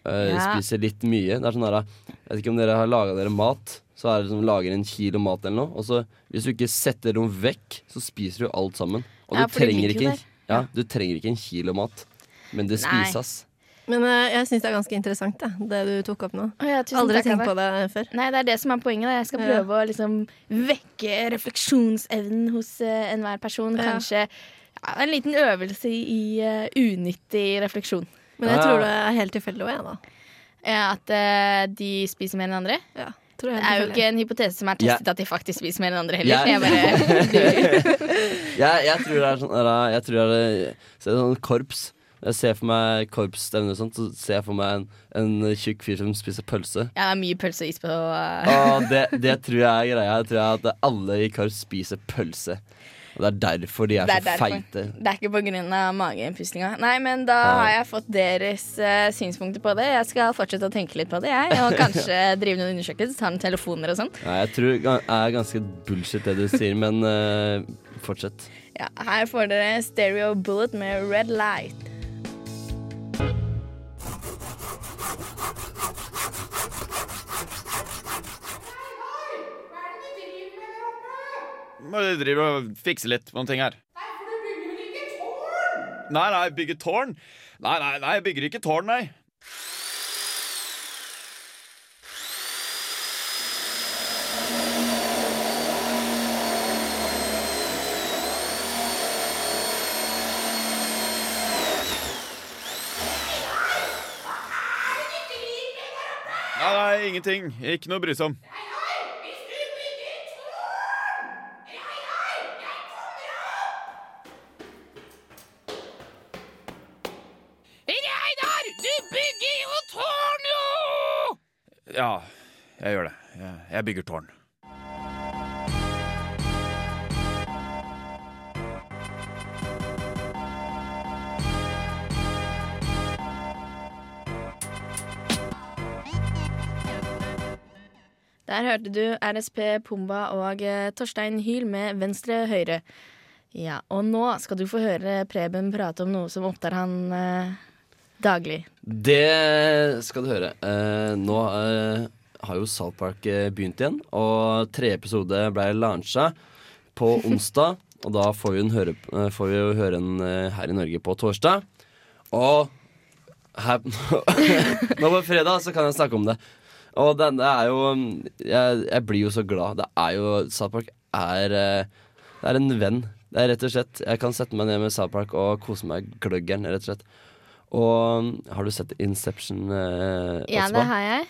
Uh, Ja. Spiser litt mye. Det er sånn her, Jeg vet ikke om dere har laga dere mat. Så er det som lager en kilo mat eller noe. Og så Hvis du ikke setter noe vekk, så spiser du alt sammen. Og Ja, du, trenger ikke, ja, du trenger ikke en kilo mat, men det Nei. spises. Men eh, jeg syns det er ganske interessant, det, det du tok opp nå. Ja, Aldri takk, tenkt på det før. Nei, det er det som er poenget. Da. Jeg skal Ja. prøve å liksom vekke refleksjonsevnen hos uh, enhver person. Ja. Kanskje ja, en liten øvelse i, eh, unyttig refleksjon. Men jeg Ja. tror det er helt tilfeldig òg, jeg, da. Ja, at uh, de spiser mer enn andre. Ja, Det er jo ikke en hypotese som er Ja. testet at de faktisk spiser mer enn andre heller. Jeg- Jeg bare, Jeg, jeg tror det er sånn Jeg tror det er så er det sånn korps. Jeg ser for meg korpsstevne og sånt, så ser jeg for meg en, en tjukk fyr som spiser pølse. ja, det er mye pølse og is på Uh... Og det, det tror jeg er greia. Jeg tror at alle i korps spiser pølse. Og det er derfor de er, er så derfor. feite. Det er ikke pga. mageinnpustinga. Nei, men da Ja. har jeg fått deres uh, synspunkter på det. Jeg skal fortsette å tenke litt på det, jeg. Og kanskje drive noen undersøkelser, ta noen telefoner og sånn. Nei, jeg tror det er ganske bullshit det du sier, men uh, fortsett. Ja, her får dere Stereo Bullet med Red Light. Må du drive og fikse litt på noen ting her. Nei, nei, bygge tårn? Nei, nei, nei, jeg bygger ikke tårn, nei. Nei, nei, ingenting. Ikke noe brysom. Reidar, Ja, jeg gjør det. Jeg, jeg bygger tårn. Der hørte du RSP Pumba og eh, Torstein Hyl med Venstre Høyre. Ja, og nå skal du få høre Preben prate om noe som opptar han eh, daglig. Det skal du høre. Uh, nå uh, har jo South Park eh, begynt igjen, og tredje episode ble lancha på onsdag. Og da får vi, høre, får vi jo høre den her i Norge på torsdag. Og her, nå på fredag så kan jeg snakke om det. Og det, det er jo jeg, jeg blir jo så glad. Det er jo South Park er Det er en venn. Det er rett og slett Jeg kan sette meg ned med South Park og kose meg gløggeren, rett og slett. Og har du sett Inception? Eh, Ja, det har jeg.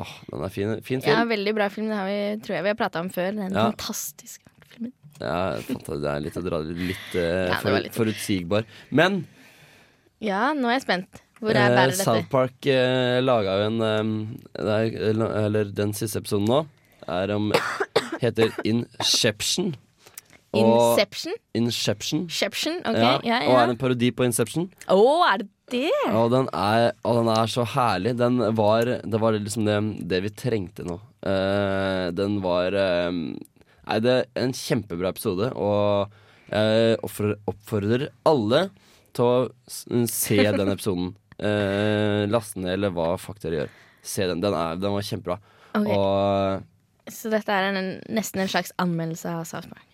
Åh, den er fin, fin Ja, veldig bra film. Det har vi, tror jeg vi har prata om før. Den Ja. fantastiske filmen. Ja, det er litt å dra det litt eh, Ja, det for, litt- forutsigbar. Men Ja, nå er jeg spent. Hvor er eh, dette? South? Park eh, laga jo en eh, det er, eller, den siste episoden nå er om Heter Inception. Og- Inception? Inception. Inception, ok, Ja, ja, Og er en parodi på Inception. Å, er det det? Og den er, og den er så herlig. Den var, det var liksom det, det vi trengte nå. Uh, den var uh, Nei, det er en kjempebra episode, og jeg oppfordrer, oppfordrer alle til å se den episoden. Uh, laste ned, eller hva fuck dere gjør. Se den. Den, er, den var kjempebra. Okay. Og Så dette er en, nesten en slags anmeldelse av South Park.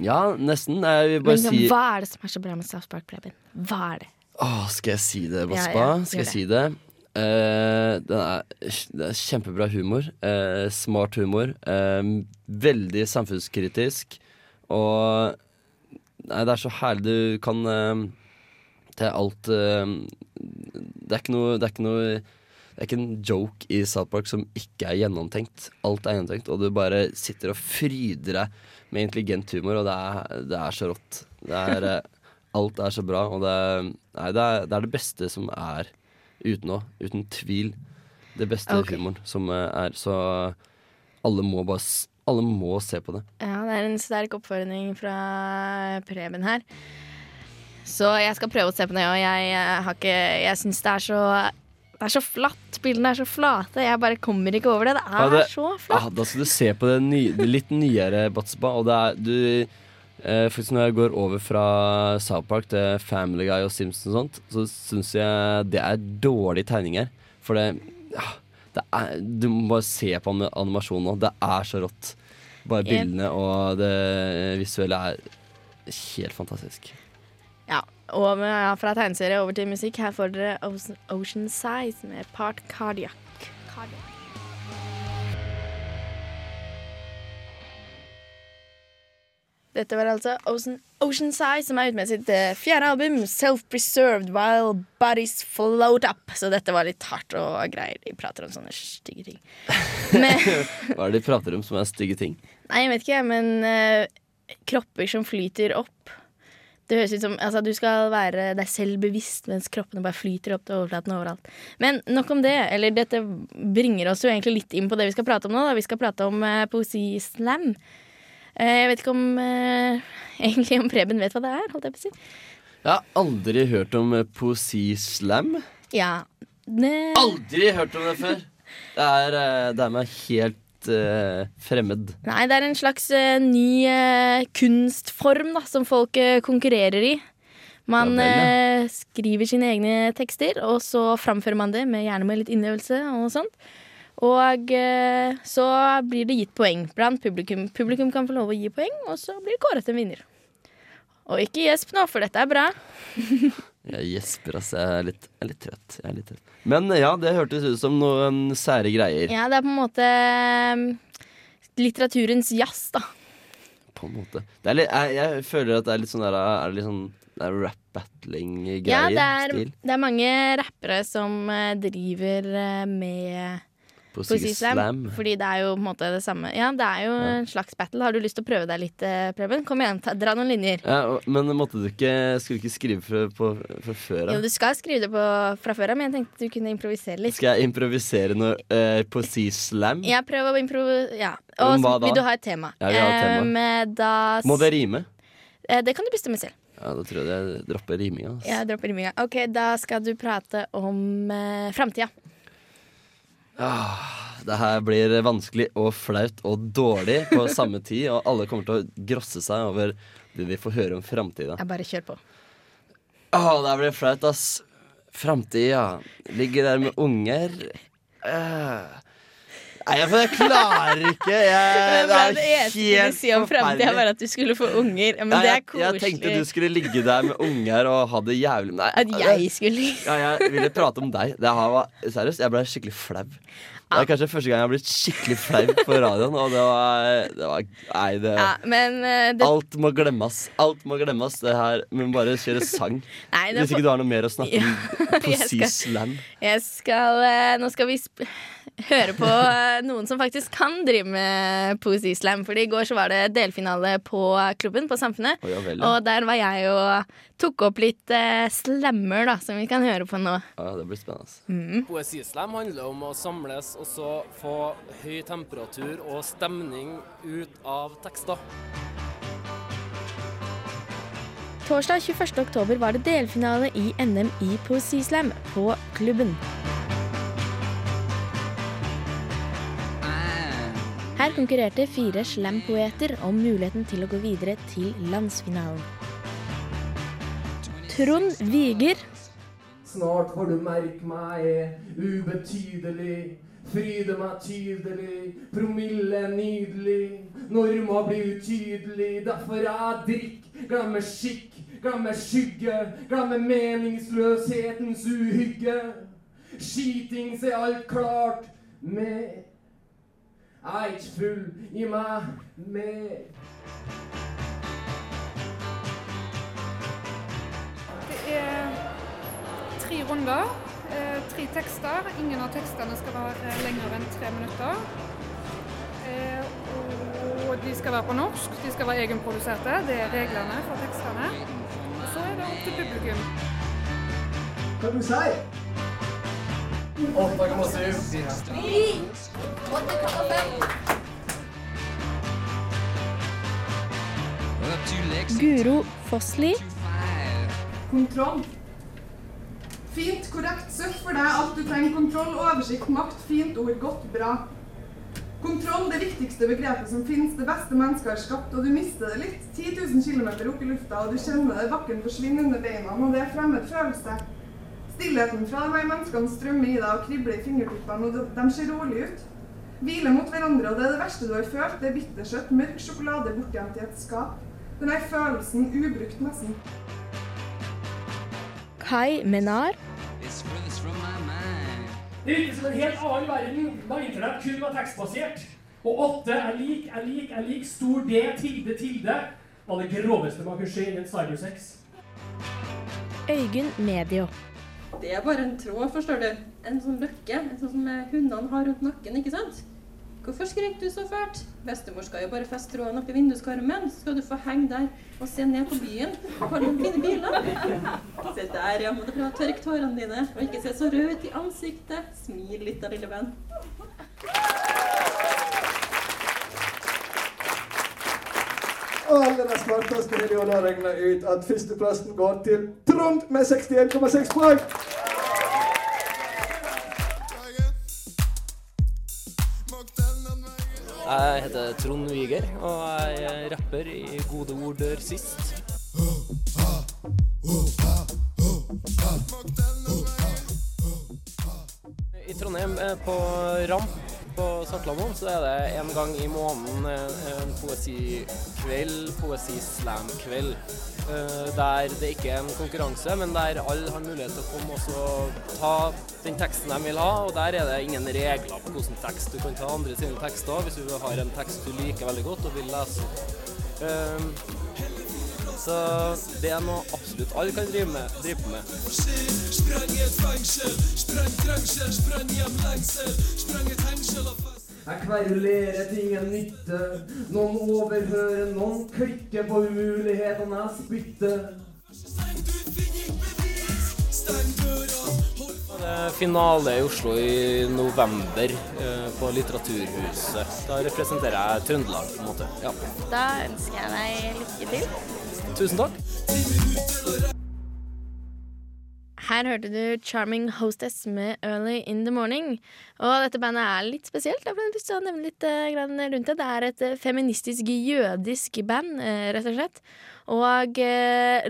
ja, nesten. Jeg vil bare Men si hva er det som er så bra med South Park, Preben? Hva er det? Åh, skal jeg si det, Baspa? ja, skal jeg jeg si det? Uh, den er, det er kjempebra humor. Uh, smart humor. Uh, veldig samfunnskritisk. Og Nei, det er så herlig. Du kan Det er alt Det er ikke noe Det er ikke noe det er ikke en joke i South Park som ikke er gjennomtenkt. Alt er gjennomtenkt, og du bare sitter og fryder deg med intelligent humor, og det er, det er så rått. Det er, alt er så bra, og det er, nei, det, er, det er det beste som er uten å, uten tvil. Det beste okay. humoren som er. Så alle må bare Alle må se på det. Ja, det er en sterk oppfordring fra Preben her. Så jeg skal prøve å se på det, og jeg, har ikke Jeg syns det er så Det er så flatt. Bildene er så flate. Jeg bare kommer ikke over det. Det er Ja, det- så flatt. Ja, da skal du se på det, ny, det litt nyere Batsba. Og det er du Faktisk Når jeg går over fra South Park til Family Guy og Simpsons og sånt, så syns jeg det er dårlige tegninger. For det, ja, det er, Du må bare se på animasjonen nå. Det er så rått. Bare bildene og det visuelle er helt fantastisk. Ja, Og med, ja, fra tegneserie over til musikk. Her får dere Ocean, Ocean Size med Part Cardiac. Cardiac. Dette var altså Ocean, Ocean Size, som er ute med sitt eh, fjerde album, Self-Preserved While Bodies Float Up. Så dette var litt hardt og greier. De prater om sånne stygge ting. Men, Hva er det de prater om som er stygge ting? nei, jeg vet ikke, men eh, kropper som flyter opp. Det høres ut som altså, du skal være deg selv bevisst, mens kroppene bare flyter opp til overflaten overalt. Men nok om det. Eller dette bringer oss jo egentlig litt inn på det vi skal prate om nå. Da. Vi skal prate om uh, poesislam. Eh, jeg vet ikke om eh, egentlig om Preben vet hva det er, holdt jeg på å si. Jeg har aldri hørt om eh, poesislam. Ja. Det, Aldri hørt om det før! Det er, det er meg helt eh, fremmed. Nei, det er en slags eh, ny eh, kunstform da, som folk konkurrerer i. Man Ja vel, skriver sine egne tekster, og så framfører man det, med, gjerne med litt innøvelse og sånt. Og eh, så blir det gitt poeng blant publikum. Publikum kan få lov å gi poeng, og så blir det kåret en vinner. Og ikke gjesp nå, for dette er bra. Jeg gjesper, ass. Jeg er litt, jeg er trøtt. Jeg er litt trøtt. Men ja, det hørtes ut som noen sære greier. Ja, det er på en måte eh, litteraturens jazz, da. På en måte. Det litt, jeg, jeg føler at det er litt sånn der Er det litt sånn det er rap-battling-greier? Ja, det er, det er mange rappere som eh, driver å si slam. slam. Fordi det er jo på en måte det samme. Ja, det er jo en slags battle. Har du lyst til å prøve deg litt, eh, Preben? Kom igjen, ta, dra noen linjer. Ja, men måtte du ikke Skulle du ikke skrive fra, på, fra før Jo, du skal skrive det på, fra før av, men jeg tenkte du kunne improvisere litt. Skal jeg improvisere noe eh, poesislam? Ja, prøv å improvisere. Ja. Og så vil du ha et tema. Ja, vi har et tema. Eh, da, Må det rime? Eh, det kan du bestemme selv. Ja, da tror jeg jeg dropper riminga. Altså. Ja, dropper riminga. Ok, da skal du prate om eh, framtida. Ah, det her blir vanskelig og flaut og dårlig på samme tid, og alle kommer til å grosse seg over det de får høre om framtida. Jeg bare kjør på. Åh, det her blir flaut, ass. Framtida. Ligger der med unger. Eh. Nei, jeg, jeg klarer ikke. Jeg, Det, er helt forferdelig. Det var at du skulle få unger. Men Nei, det er koselig. jeg tenkte du skulle ligge der med unger og ha det jævlig Nei, At jeg skulle ja, Jeg ville prate om deg. Det her var, seriøst, jeg ble skikkelig flau. Det er kanskje første gang jeg har blitt skikkelig flau på radioen, og det var, det var Nei, det Ja, men eh, det, Alt må glemmes. Alt må glemmes. Det her Vi må bare kjøre sang. Nei, det Hvis ikke du har noe mer å snakke om poesislam. Jeg skal eh, Nå skal vi sp høre på eh, noen som faktisk kan drive med poesislam. Fordi i går så var det delfinale på klubben på Samfunnet. Oh, ja vel, ja. Og der var jeg og tok opp litt eh, slammer, da, som vi kan høre på nå. Ja, det blir spennende. Mm. Poesislam handler om å samles og så få høy temperatur og stemning ut av tekster. Torsdag 21. oktober var det delfinale i NM i poesislam på klubben. Her konkurrerte fire slampoeter om muligheten til å gå videre til landsfinalen. Trond Viger, Snart får du merke meg ubetydelig. Fryde meg tydelig, promille nydelig. Norma blir utydelig, derfor jeg drikk. Glemmer skikk, glemmer skygge. Glemmer meningsløshetens uhygge. Skitings er alt klart med Jeg er ikke full, i meg mer. Det er tre runder, eh, tre tekster. Ingen av tekstene skal være lengre enn tre minutter. Eh, og de skal være på norsk, de skal være egenproduserte. Det er reglene for tekstene. Og så er det opp til publikum. Hva du sier Åtte komma syv. Guro Fossli, Kontroll. Fint, korrekt, søtt for deg. Alt du trenger. Kontroll, oversikt, makt, fint ord, godt, bra. Kontroll, det viktigste begrepet som finnes. Det beste mennesket har skapt, og du mister det litt. 10 000 km opp i lufta, og du kjenner det. Bakken forsvinner under beina, og det er fremmed følelse. Stillheten fra de menneskene strømmer i deg og kribler i fingertuppene, og de- ser rolig ut. Hviler mot hverandre, og det er det verste du har følt. Det er bittersøtt, mørk sjokolade bortgjemt i et skap. Den følelsen ubrukt nesten. Kai Menar. Det virker som en helt annen verden da internett kun var tekstbasert. Og åtte er lik, er lik, er lik stor D, tilde, tilde var det groveste man kunne se innen cybersex. Øygunn Medio. Det er bare en tråd, forstår du. En sånn løkke. En sånn som hundene har rundt nakken, ikke sant? Hvorfor skrek du så fælt? Bestemor skal jo bare feste tråden oppi vinduskarmen, skal du få henge der og se ned på byen. Har noen fine biler? Se der, ja. Må du prøve å tørke tårene dine, og ikke se så rød ut i ansiktet. Smil litt da, lille venn. Alle de smarteste millionærene regner ut at førsteplassen går til Trond med 61,6 poeng. Jeg heter Trond Wiger, og jeg er rapper i Gode ord dør sist. I Trondheim, eh, på Ramp på Svartlamoen, så er det en gang i måneden eh, en poesikveld, poesislam-kveld. Eh, Der det ikke er en konkurranse, men der alle har mulighet til å komme og ta den teksten de vil ha. Og der er det ingen regler på hvilken tekst du kan ta andre sine tekster hvis du har en tekst du liker veldig godt og vil lese. Um, så det er noe absolutt alle kan drive med. Drive med. Sprang et fengsel, sprang trengsel, sprang hjem lengsel, sprang et hengsel og. Jeg kverulerer til ingen nytte. Noen overhører, noen klikker på umulighetene jeg spytter. Er finale i Oslo i november eh, på Litteraturhuset. Da representerer jeg Trøndelag, på en måte. Ja. Da ønsker jeg deg lykke til. Tusen takk. Her hørte du 'Charming Hostess' med 'Early In The Morning'. Og dette bandet er litt spesielt. Jeg lyst til å nevne litt eh, rundt det. Det er et eh, feministisk jødisk band, eh, rett og slett. Og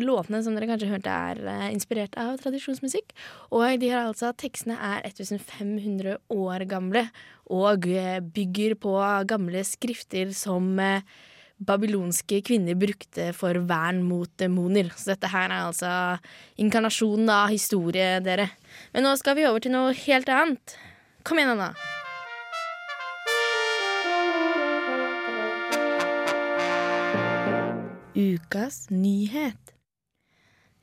låtene som dere kanskje hørte, er inspirert av tradisjonsmusikk. Og de har altså tekstene er 1500 år gamle og bygger på gamle skrifter som babylonske kvinner brukte for vern mot demoner. Så dette her er altså inkarnasjonen av historie, dere. Men nå skal vi over til noe helt annet. Kom igjen, Anna. Ukas nyhet.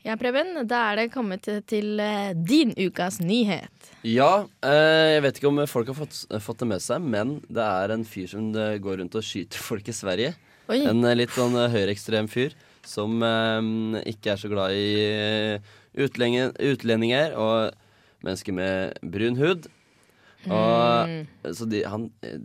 Ja, Preben, da er det kommet til til din ukas nyhet. Ja, eh, jeg vet ikke om folk har fått, fått det med seg, men det er en fyr som eh, går rundt og skyter folk i Sverige. Oi. En eh, litt sånn eh, høyreekstrem fyr som eh, ikke er så glad i eh, utlenge- utlendinger og mennesker med brun hud. Og, mm. Så de, han er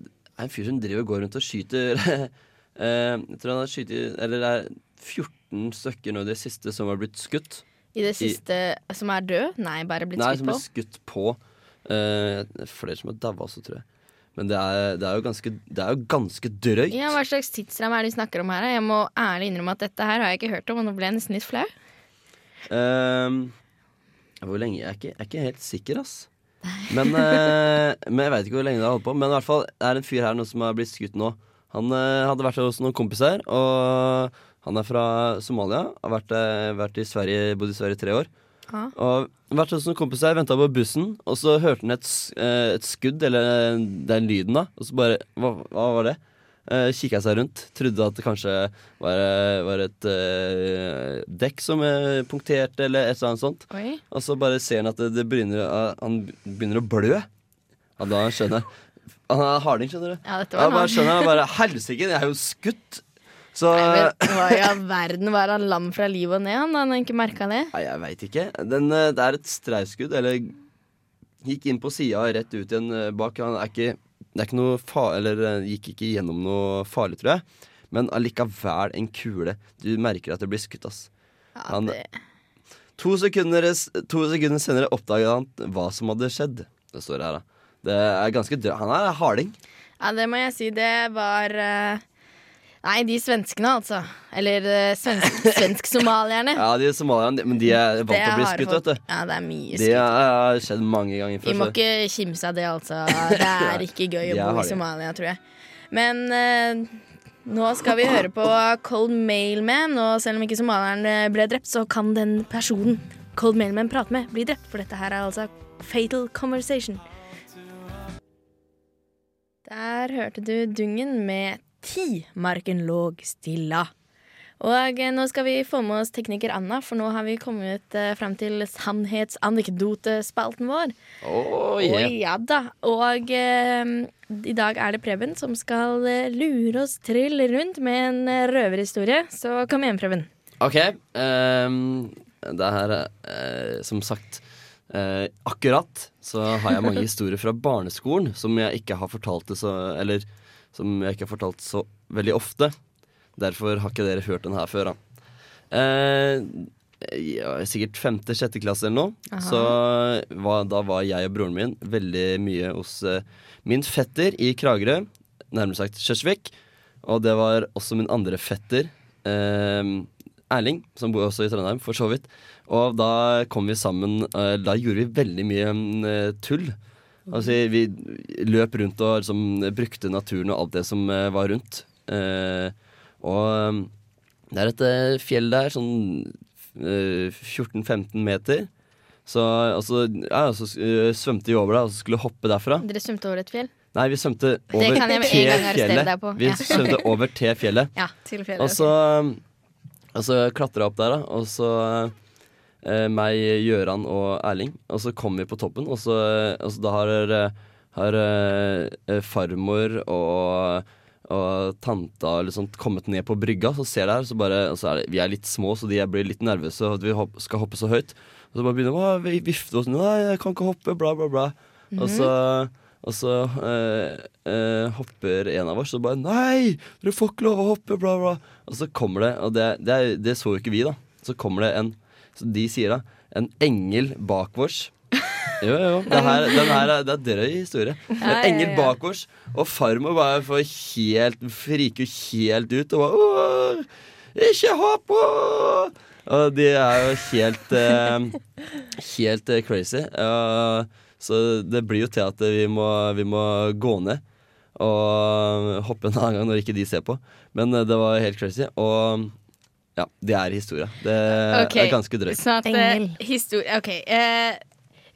en fyr som driver og går rundt og skyter eh, Jeg tror han har skutt Eller det er 14 stykker nå i det siste som har blitt skutt. I det siste som er død? Nei, bare blitt Nei, skutt som på. ble skutt på. Eh, flere som har daua også, tror jeg. Men det er, det er, jo, ganske, det er jo ganske drøyt. Ja, Hva slags tidsramme er det vi snakker om her? Jeg må ærlig innrømme at dette her har jeg ikke hørt om, og nå ble jeg nesten litt flau. Um, hvor lenge? Jeg er ikke, jeg er ikke helt sikker, ass. Men, uh, men jeg veit ikke hvor lenge det har holdt på. Men i hvert fall, det er en fyr her nå som har blitt skutt nå. Han uh, hadde vært hos noen kompiser, og han er fra Somalia. Har vært, uh, vært i Sverige, bodd i Sverige i tre år. Ja. Og vært hos noen kompiser, venta på bussen, og så hørte han et, eh, et skudd, eller den lyden, da. Og så bare Hva, hva var det? Uh, Kikka seg rundt. Trodde at det kanskje var, eh, var et uh, dekk som uh, punkterte, eller et eller annet sånt. Oi. Og så bare ser han at det, det begynner, uh, han begynner å blø. Ja, da skjønner jeg. Han er harding, skjønner du. Ja, dette Ja, var bare noe. skjønner jeg bare Helsike, jeg er jo skutt! Så Men Hva i all verden var han lam fra liv og ned, han, han ikke merka det? Nei, jeg veit ikke. Den, eh, det er et streifskudd, eller gikk inn på sida rett ut igjen eh, bak. Han er ikke, det er ikke noe fa eller eh, gikk ikke gjennom noe farlig, tror jeg. Men allikevel en kule. Du merker at det blir skutt, ass. Han, to, sekunder, to sekunder senere oppdaget han hva som hadde skjedd. Det står her, da. Det er ganske drø... Han er harding. Ja, det må jeg si. Det var eh, Nei, de svenskene, altså. Eller svensk, svensk-somalierne. Ja, de somalierne, men de er vant til å bli skutt, vet du. Ja, det er mye skutt. Det har skjedd mange ganger Vi må ikke kimse av det, altså. Det er ikke gøy å bo i. Somalia, tror jeg. Men uh, Nå skal vi høre på Cold Mailman, og selv om ikke somalieren eh, ble drept, så kan den personen Cold Mailman prater med, bli drept, for dette her er altså Fatal Conversation. Der hørte du Dungen med Ti marken låg stilla. Og eh, nå skal vi få med oss tekniker Anna, for nå har vi kommet eh, frem til sannhetsanekdotespalten vår. Oh, Å ja da. Og eh, i dag er det Preben som skal eh, lure oss trill rundt med en eh, røverhistorie. Så kom igjen, Preben. OK. Um, det her er eh, som sagt Akkurat så har jeg mange historier fra barneskolen som jeg ikke har fortalt det så Eller som jeg ikke har fortalt så veldig ofte. Derfor har ikke dere hørt den her før, da. Eh, ja, sikkert femte-sjette klasse eller noe. Aha. Så var, da var jeg og broren min veldig mye hos eh, min fetter i Kragerø, nærmere sagt Kjørsvik. Og det var også min andre fetter, eh, Erling, som bor også i Trondheim, for så vidt. Og da kom vi sammen eh, Da gjorde vi veldig mye mm, eh, tull. Altså, vi løp rundt og liksom, brukte naturen og alt det som eh, var rundt. Eh, og um, det er et eh, fjell der, sånn eh, 14-15 meter. Så altså, ja, så eh, svømte vi over det, og så skulle hoppe derfra. Dere svømte over et fjell? Nei, vi svømte over til fjellet. Vi Ja. svømte over til fjellet. Ja, til fjellet, Og så, og så klatra opp der, da. Og så meg, Gjøran og Erling. Og så kom vi på toppen, og så, og så da har, eh, har eh, farmor og og tanta liksom kommet ned på brygga, så ser det her, så bare og er det, Vi er litt små, så de blir litt nervøse og at vi hopp, skal hoppe så høyt. Og så bare begynner å vi- vifte oss. Nei, jeg kan ikke hoppe, bla, bla, bla. Og så, og så eh, eh, hopper en av oss og bare Nei, dere får ikke lov å hoppe, bla, bla. Og så kommer det, og det, det, det så jo ikke vi, da. Så kommer det en Så de sier da en engel bak oss. Jo, jo. Det, her, den her er, det er drøy historie. En engel ja. bak oss, og farmor bare får helt friker helt ut og bare «Åh, Ikke ha på! Og de er jo helt eh, Helt eh, crazy. Uh, så det blir jo til at vi må, vi må gå ned og hoppe en annen gang når ikke de ser på. Men eh, det var helt crazy. Og ja, det er historie. Det okay, er ganske drøyt. Sånn at, Engel. historie Ok. Eh,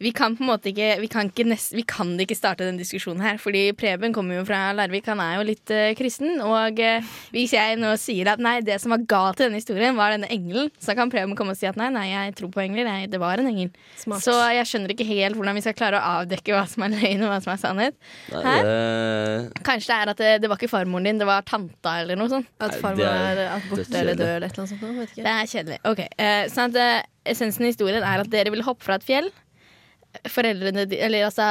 vi kan på en måte ikke Vi kan, ikke nest, vi kan ikke starte den diskusjonen her, fordi Preben kommer jo fra Larvik. Han er jo litt uh, kristen. Og uh, hvis jeg nå sier at nei, det som var galt i denne historien, var denne engelen, så kan Preben komme og si at nei, nei, jeg tror på engler. Nei, det var en engel. Smart. Så jeg skjønner ikke helt hvordan vi skal klare å avdekke hva som er løgn og hva som er sannhet. Nei, her. det, Kanskje det er at det, det var ikke farmoren din, det var tanta eller noe sånt. At farmor er er borte eller død eller et eller annet sånt. Vet ikke. Det er kjedelig. Ok, uh, sånn at eh, Essensen i historien er at dere vil hoppe fra et fjell. Foreldrene, eller altså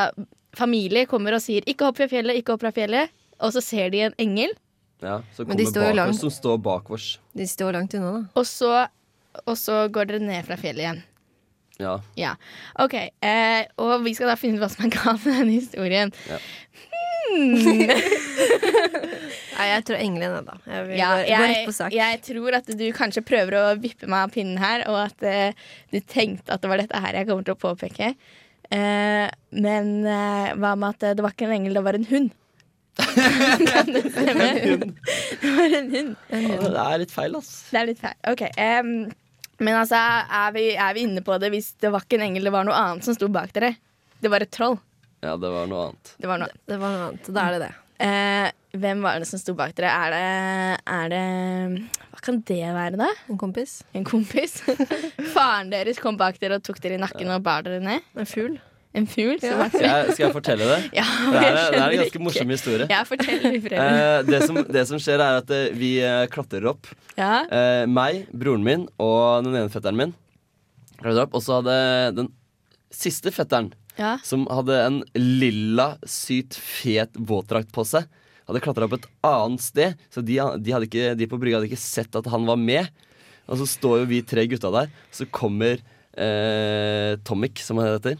familie kommer og sier 'ikke hopp fra fjellet', ikke hopp fra fjellet. Og så ser de en engel, ja, så Men de kommer bak oss, som står bak oss. De står langt unna, da. og så, og så går dere ned fra fjellet igjen. Ja. Ja, ok eh, Og vi skal da finne ut hva som er galt med denne historien. Ja. Hmm. Nei, jeg tror engelen er da. Jeg, vil Ja, jeg, på sak. jeg tror at du kanskje prøver å vippe meg av pinnen her, og at eh, du tenkte at det var dette her jeg kommer til å påpeke. Eh, men eh, hva med at det var ikke en engel, det var en hund? kan det stemme? det var en hund. Å, det er litt feil, ass. Det er litt feil. Ok. Um, men altså, er vi, er vi inne på det hvis det var ikke en engel, det var noe annet som sto bak dere? Det var et troll. Ja, det var noe annet. Det var noe Det var noe annet. Da er det det. Eh, hvem var det som sto bak dere? Er det, er det kan det være, da? En kompis. En kompis? Faren deres kom bak dere og tok dere i nakken og bar dere ned? En fugl. En fugl? Ja. Skal jeg, skal jeg fortelle det? Ja, det, er, det er en ganske ikke. morsom historie. Ja, fortell. Eh, det, som, det som skjer, er at eh, vi eh, klatrer opp. Ja. Eh, meg, broren min og den ene fetteren min klatrer opp. Og så hadde den siste fetteren, Ja. som hadde en lilla, sykt fet våtdrakt på seg, hadde klatra opp et annet sted. Så de, de, ikke, de på brygga hadde ikke sett at han var med. Og så står jo vi tre gutta der, så kommer eh, Tomic, som han heter.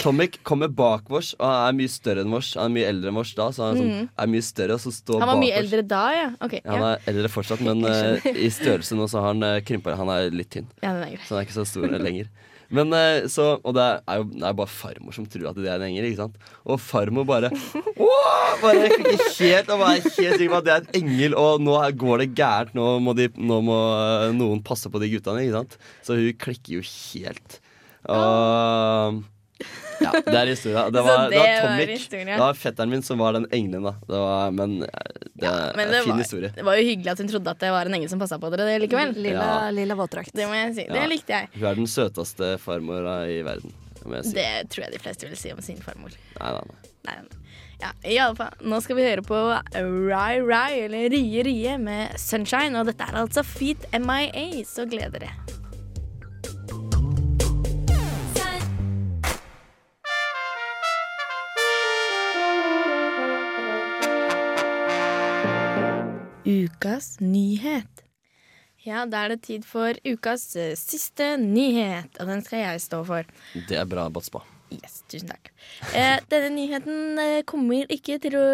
Tomic. kommer bak vårs, og han er mye større enn vårs. Han er mye eldre enn vårs da, så han sånn, Mm. er mye større, og så står Han var bak mye eldre da, ja. Okay, Ja, Han er eldre fortsatt, men eh, i størrelse nå så har han eh, krympa. Han er litt tynn. Ja. Så han er ikke så stor lenger. Men eh, så, Og det er jo det er bare farmor som tror at det er en engel, ikke sant? Og farmor bare Åh! Bare helt og er helt sikker på at det er en engel, og nå går det gærent. Nå må, de, nå må eh, noen passe på de guttene, ikke sant? Så hun klikker jo helt. Og ja, det er historia. Det var, det det var Tomic. historia. Det var fetteren min som var den engelen, da. Det var, men eh, det er Men en det fin var, historie. det var jo hyggelig at hun trodde at det var en engel som passa på dere det likevel. Lilla- Ja. lilla våtdrakt. Det må jeg si. Det Ja. likte jeg. Hun er den søteste farmora i verden. Si. Det tror jeg de fleste vil si om sin farmor. Nei, nei, nei. Nei, nei. Ja, i alle fall. Nå skal vi høre på Rai Rai, eller Rie Rie, med Sunshine. Og dette er altså Feet MIA, så gleder dere. Ukas nyhet. Ja, da er det tid for ukas eh, siste nyhet, og den skal jeg stå for. Det er bra, Batspa. Yes, tusen takk. Eh, denne nyheten eh, kommer ikke til å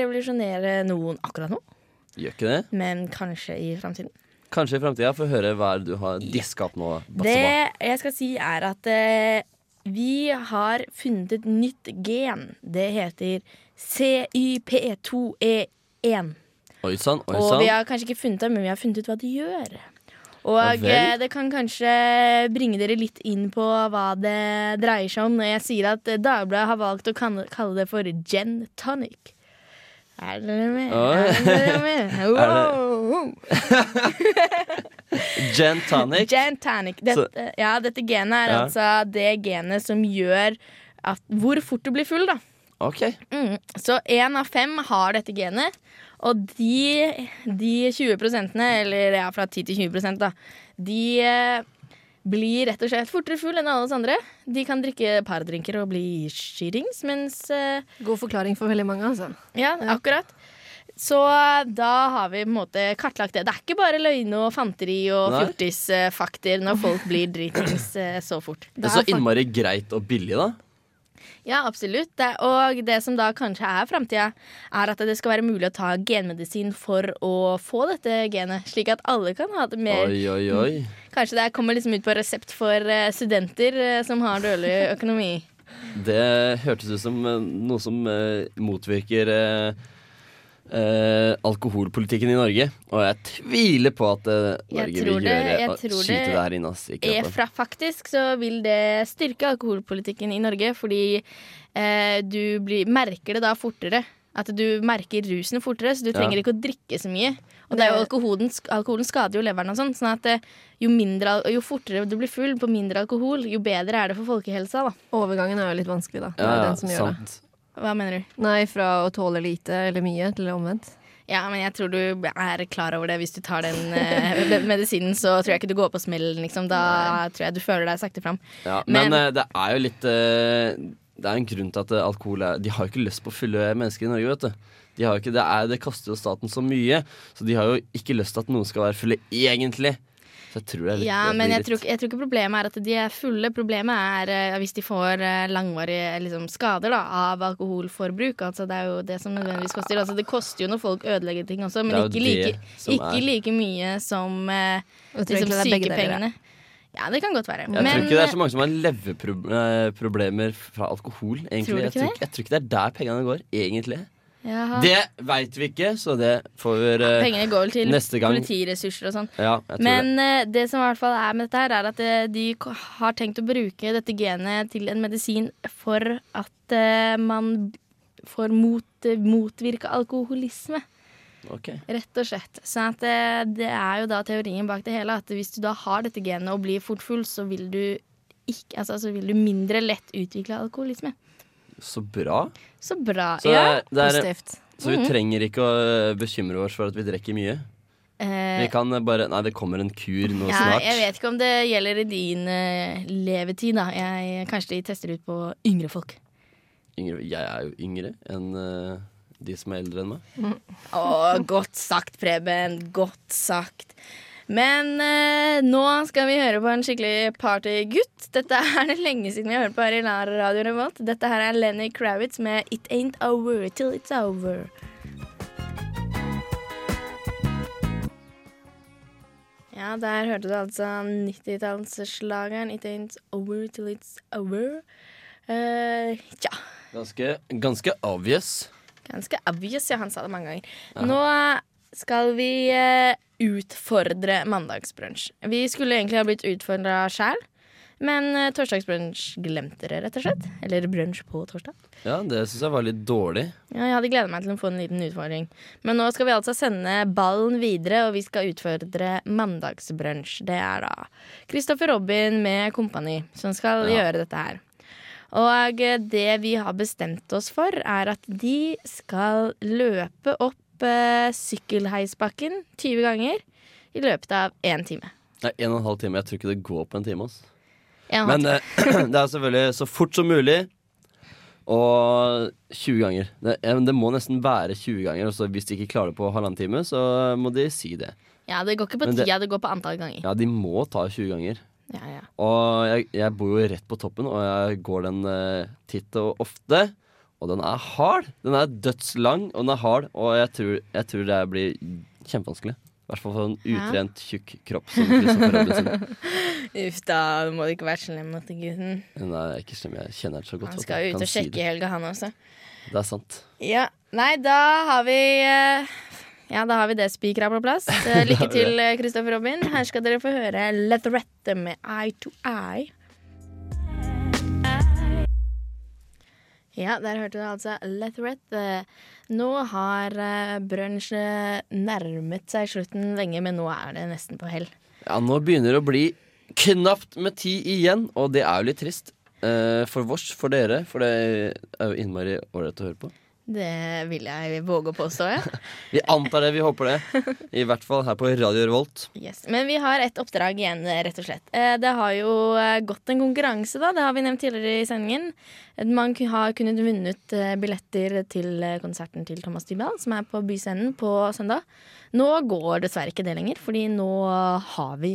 revolusjonere noen akkurat nå, Gjør ikke det? men kanskje i framtiden. Kanskje i framtida. Få høre hva du har diska opp nå. Batspa. Det jeg skal si, er at eh, vi har funnet et nytt gen. Det heter CYP2E1. Oi sånn, oi Og vi har kanskje ikke funnet det, men vi har funnet ut hva de gjør. Og Ja eh, det kan kanskje bringe dere litt inn på hva det dreier seg om når jeg sier at Dagbladet har valgt å kalle det for Gen Tonic. Er dere med? Er dere med? Wow. Gen tonic. Gen Tonic. Dette, ja, dette genet er Ja. altså det genet som gjør at hvor fort du blir full, da. OK. Mm. Så én av fem har dette genet. Og de, de 20 prosentene, eller ja, fra 10 til 20 da, de eh, blir rett og slett fortere full enn alle oss andre. De kan drikke pardrinker og bli skirings, mens eh, God forklaring for veldig mange, altså. Ja, akkurat. Så da har vi på en måte kartlagt det. Det er ikke bare løgne og fanteri og fjortisfakter når folk blir dritings eh, så fort. Det er så innmari greit og billig, da. Ja, absolutt. Og det som da kanskje er framtida, er at det skal være mulig å ta genmedisin for å få dette genet, slik at alle kan ha det mer Oi, oi, oi. Kanskje det kommer liksom ut på resept for eh, studenter eh, som har dårlig økonomi. Det hørtes ut som eh, noe som motvirker eh, alkoholpolitikken i Norge. Og jeg tviler på at uh, Norge vil det- gjøre jeg å tror skyte det her inn. Ass, fra faktisk så vil det styrke alkoholpolitikken i Norge, fordi uh, du blir, merker det da fortere. At du merker rusen fortere, så du Ja. trenger ikke å drikke så mye. Og det er jo alkoholen, alkoholen skader jo leveren og sånn, sånn at jo, mindre, jo fortere du blir full på mindre alkohol, jo bedre er det for folkehelsa, da. Overgangen er jo litt vanskelig, da. Det er Ja, den som gjør det. Hva mener du? Nei, fra å tåle lite eller mye til omvendt. Ja, men jeg tror du er klar over det. Hvis du tar den eh, medisinen, så tror jeg ikke du går på smellen, liksom. Da tror jeg du føler deg sakte fram. Ja, men Men- eh, det er jo litt eh, Det er en grunn til at alkohol er De har jo ikke lyst på å fylle mennesker i Norge, vet du. De har jo ikke, det, er, det koster jo staten så mye, så de har jo ikke lyst til at noen skal være fulle egentlig. Så jeg tror det er litt Ja, men jeg tror, jeg tror ikke problemet er at de er fulle. Problemet er eh, hvis de får eh, langvarige liksom, skader da, av alkoholforbruk. Altså, det er jo det som nødvendigvis koster. Altså, det koster jo når folk ødelegger ting også, men ikke like, ikke like mye som eh, liksom, sykepengene. Ja, det kan godt være. Jeg tror ikke det er så mange som har leverproblemer fra alkohol. egentlig Tror du jeg, tror, det? jeg tror ikke det er der pengene går, egentlig. Jaha. Det veit vi ikke, så det får vi eh, Pengene går vel til neste gang. politiressurser og sånn. Ja, Men det. eh, det som i hvert fall er med dette her, er at eh, de har tenkt å bruke dette genet til en medisin for at eh, man får mot, motvirke alkoholisme. Okay. Rett og slett. Så at det er jo da teorien bak det hele, at hvis du da har dette genet og blir fort full, så vil du ikke, altså, så vil du mindre lett utvikle alkoholisme. Så bra. Så bra. Så, ja, det er, positivt. så vi Mhm. trenger ikke å eh, bekymre oss for at vi drikker mye. Eh, Vi kan eh, bare Nei, det kommer en kur nå Ja, snart. jeg vet ikke om det gjelder i din uh, levetid, da. Jeg, kanskje de tester ut på yngre folk. Yngre, jeg er jo yngre enn uh, de som er eldre enn meg. Å, godt sagt, Preben. Godt sagt. Men eh, nå skal vi høre på en skikkelig partygutt. Dette er det lenge siden vi har hørt på her i Radio Revolt. Dette her er Lenny Kravitz med It Ain't Over Till It's Over. Ja, der hørte du altså 90-tallsslageren It Ain't Over Till It's Over. Eh, ja. Ganske, ganske obvious. ganske obvious. Ja, han sa det mange ganger. Aha. Nå skal vi eh, utfordre mandagsbrunsj. Vi skulle egentlig ha blitt utfordra sjæl, men uh, torsdagsbrunsj glemte det, rett og slett. Eller brunsj på torsdag. Ja, det syns jeg var litt dårlig. Ja, jeg hadde gleda meg til å få en liten utfordring. Men nå skal vi altså sende ballen videre, og vi skal utfordre mandagsbrunsj. Det er da Kristoffer Robin med kompani som skal Ja. gjøre dette her. Og eh, det vi har bestemt oss for, er at de skal løpe opp eh, sykkelheisbakken 20 ganger i løpet av én time. Nei, en og en halv time. Jeg tror ikke det går på en time. ass. En og en Men eh, det er selvfølgelig så fort som mulig. Og 20 ganger. Det, det må nesten være 20 ganger. Og så hvis de ikke klarer det på halvannen time, så må de si det. Ja, det går ikke på Men det- tida, det går på antall ganger. Ja, de må ta 20 ganger. Ja, ja. Og jeg, jeg bor jo rett på toppen, og jeg går den eh, titt og ofte. Og den er hard. Den er dødslang, og den er hard. Og jeg tror, jeg tror det blir kjempevanskelig. I hvert fall for en utrent, tjukk kropp som Kristoffer Robinson. Uff da, du må ikke være slem mot gutten. Nei, jeg er ikke slem. Jeg kjenner den så godt. Han skal jo ut og sjekke i det. helga, han også. Det er sant. Ja, nei, da har vi eh, Ja, da har vi det spikra på plass. Eh, Lykke til, eh, Kristoffer Robin. Her skal dere få høre Let the Rette med Eye to Eye. Ja, der hørte du altså Let. Nå har uh, brunsj eh, nærmet seg slutten lenge, men nå er det nesten på hell. Ja, nå begynner det å bli knapt med tid igjen, og det er jo litt trist. Eh, for vårs, for dere, for det er jo innmari ålreit å høre på. Det vil jeg våge å påstå, ja. Vi antar det, vi håper det. I hvert fall her på Radio Revolt. Yes. Men vi har et oppdrag igjen, rett og slett. Eh, Det har jo eh, gått en konkurranse, da. Det har vi nevnt tidligere i sendingen. Eh, Man har kunnet vunnet billetter til konserten til Thomas Dybdahl, som er på Byscenen på søndag. Nå går dessverre ikke det lenger, fordi nå har vi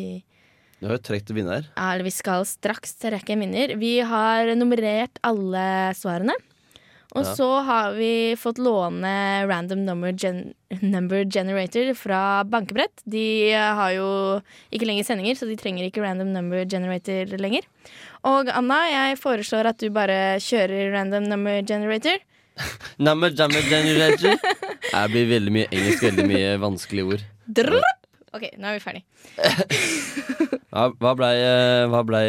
Du har jo trukket vinner. eller vi skal straks trekke en vinner. Vi har nummerert alle svarene. Og så har vi fått låne random number, gen number generator fra bankebrett. De eh, har jo ikke lenger sendinger, så de trenger ikke random number generator lenger. Og Anna, jeg foreslår at du bare kjører random number generator. Number, number, generator. Det blir veldig mye engelsk, veldig mye vanskelige ord. Drrrr. OK, nå er vi ferdig. Hva blei ble,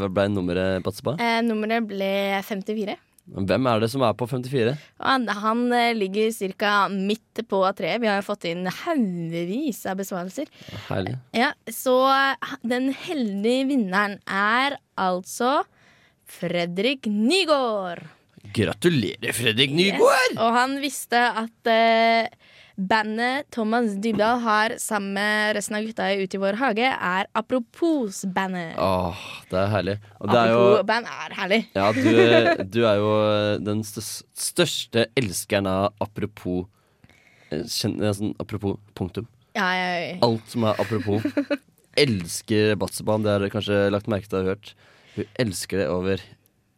hva ble nummeret, Patsepa? Eh, nummeret ble 54. Hvem er det som er på 54? Han, han eh, ligger ca. midt på treet. Vi har jo fått inn haugevis av besvarelser. Herlig. Ja, Så eh, den heldige vinneren er altså Fredrik Nygård. Gratulerer, Fredrik Nygård! Yes. Og han visste at eh, bandet Thomas Dybdahl har sammen med resten av gutta i Ute i vår hage, er Apropos-bandet. Åh, det er herlig. Og det er jo Apropos-band er herlig. Ja, du, du er jo den største elskeren av apropos eh, eh, sånn, Apropos punktum. Ja, ja, ja. Alt som er apropos. Elsker Batseban, det har dere kanskje lagt merke til og hørt. Hun elsker det over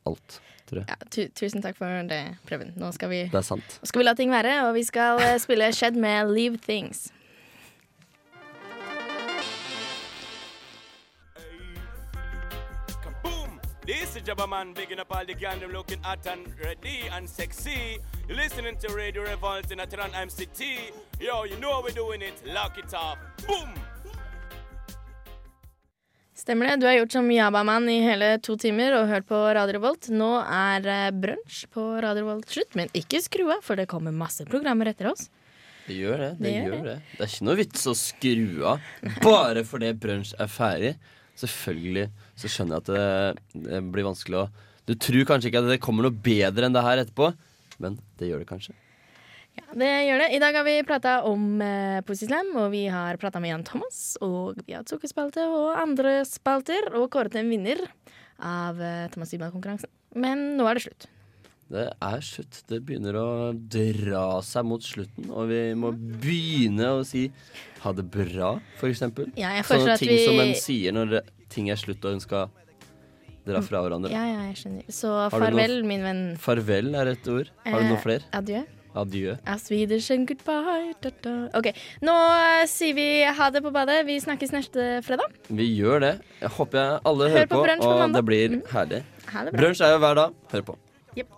alt, tror jeg. ja, tu, tusen takk for det, Preben. Nå skal vi Det er sant. Nå skal vi la ting være, og vi skal eh, spille Shed med Leave Things. This is Jabba Man, bigging up all the gang, them looking hot and ready and sexy. You're listening to Radio Revolt in Atran MCT. Yo, you know how we're doing it. Lock it up. Boom! Stemmer det. Du har gjort som Jabaman i hele to timer og hørt på Radio Revolt. Nå er eh, brunsj på Radio Revolt slutt, men ikke skru av, for det kommer masse programmer etter oss. Det gjør det. Det, Det gjør det. Det er ikke noe vits å skru av bare fordi brunsj er ferdig. Selvfølgelig så skjønner jeg at det, det blir vanskelig å Du tror kanskje ikke at det kommer noe bedre enn det her etterpå, men det gjør det kanskje. Ja, det gjør det. I dag har vi prata om eh, Pussyslam, og vi har prata med Jan Thomas. Og vi har sukkerspalte og andre spalter, og kåret en vinner av eh, Thomas Dybdahl-konkurransen. Men nå er det slutt. Det er slutt. Det begynner å dra seg mot slutten, og vi må begynne å si ha det bra, for eksempel. Ja, Sånne ting vi- som en sier når det- ting er slutt og hun skal dra fra hverandre. Ja, ja, jeg skjønner. Så farvel, noe- min venn. Farvel er et ord. Har du Eh, noe flere? Adjø. Adjø. As Swedish and goodbye. Da, da. OK. Nå eh, sier vi ha det på badet. Vi snakkes neste fredag. Vi gjør det. Jeg håper jeg alle Hør hører på på, på og det blir herlig. Ha. Brunsj er jo hver dag. Hør på. Jepp.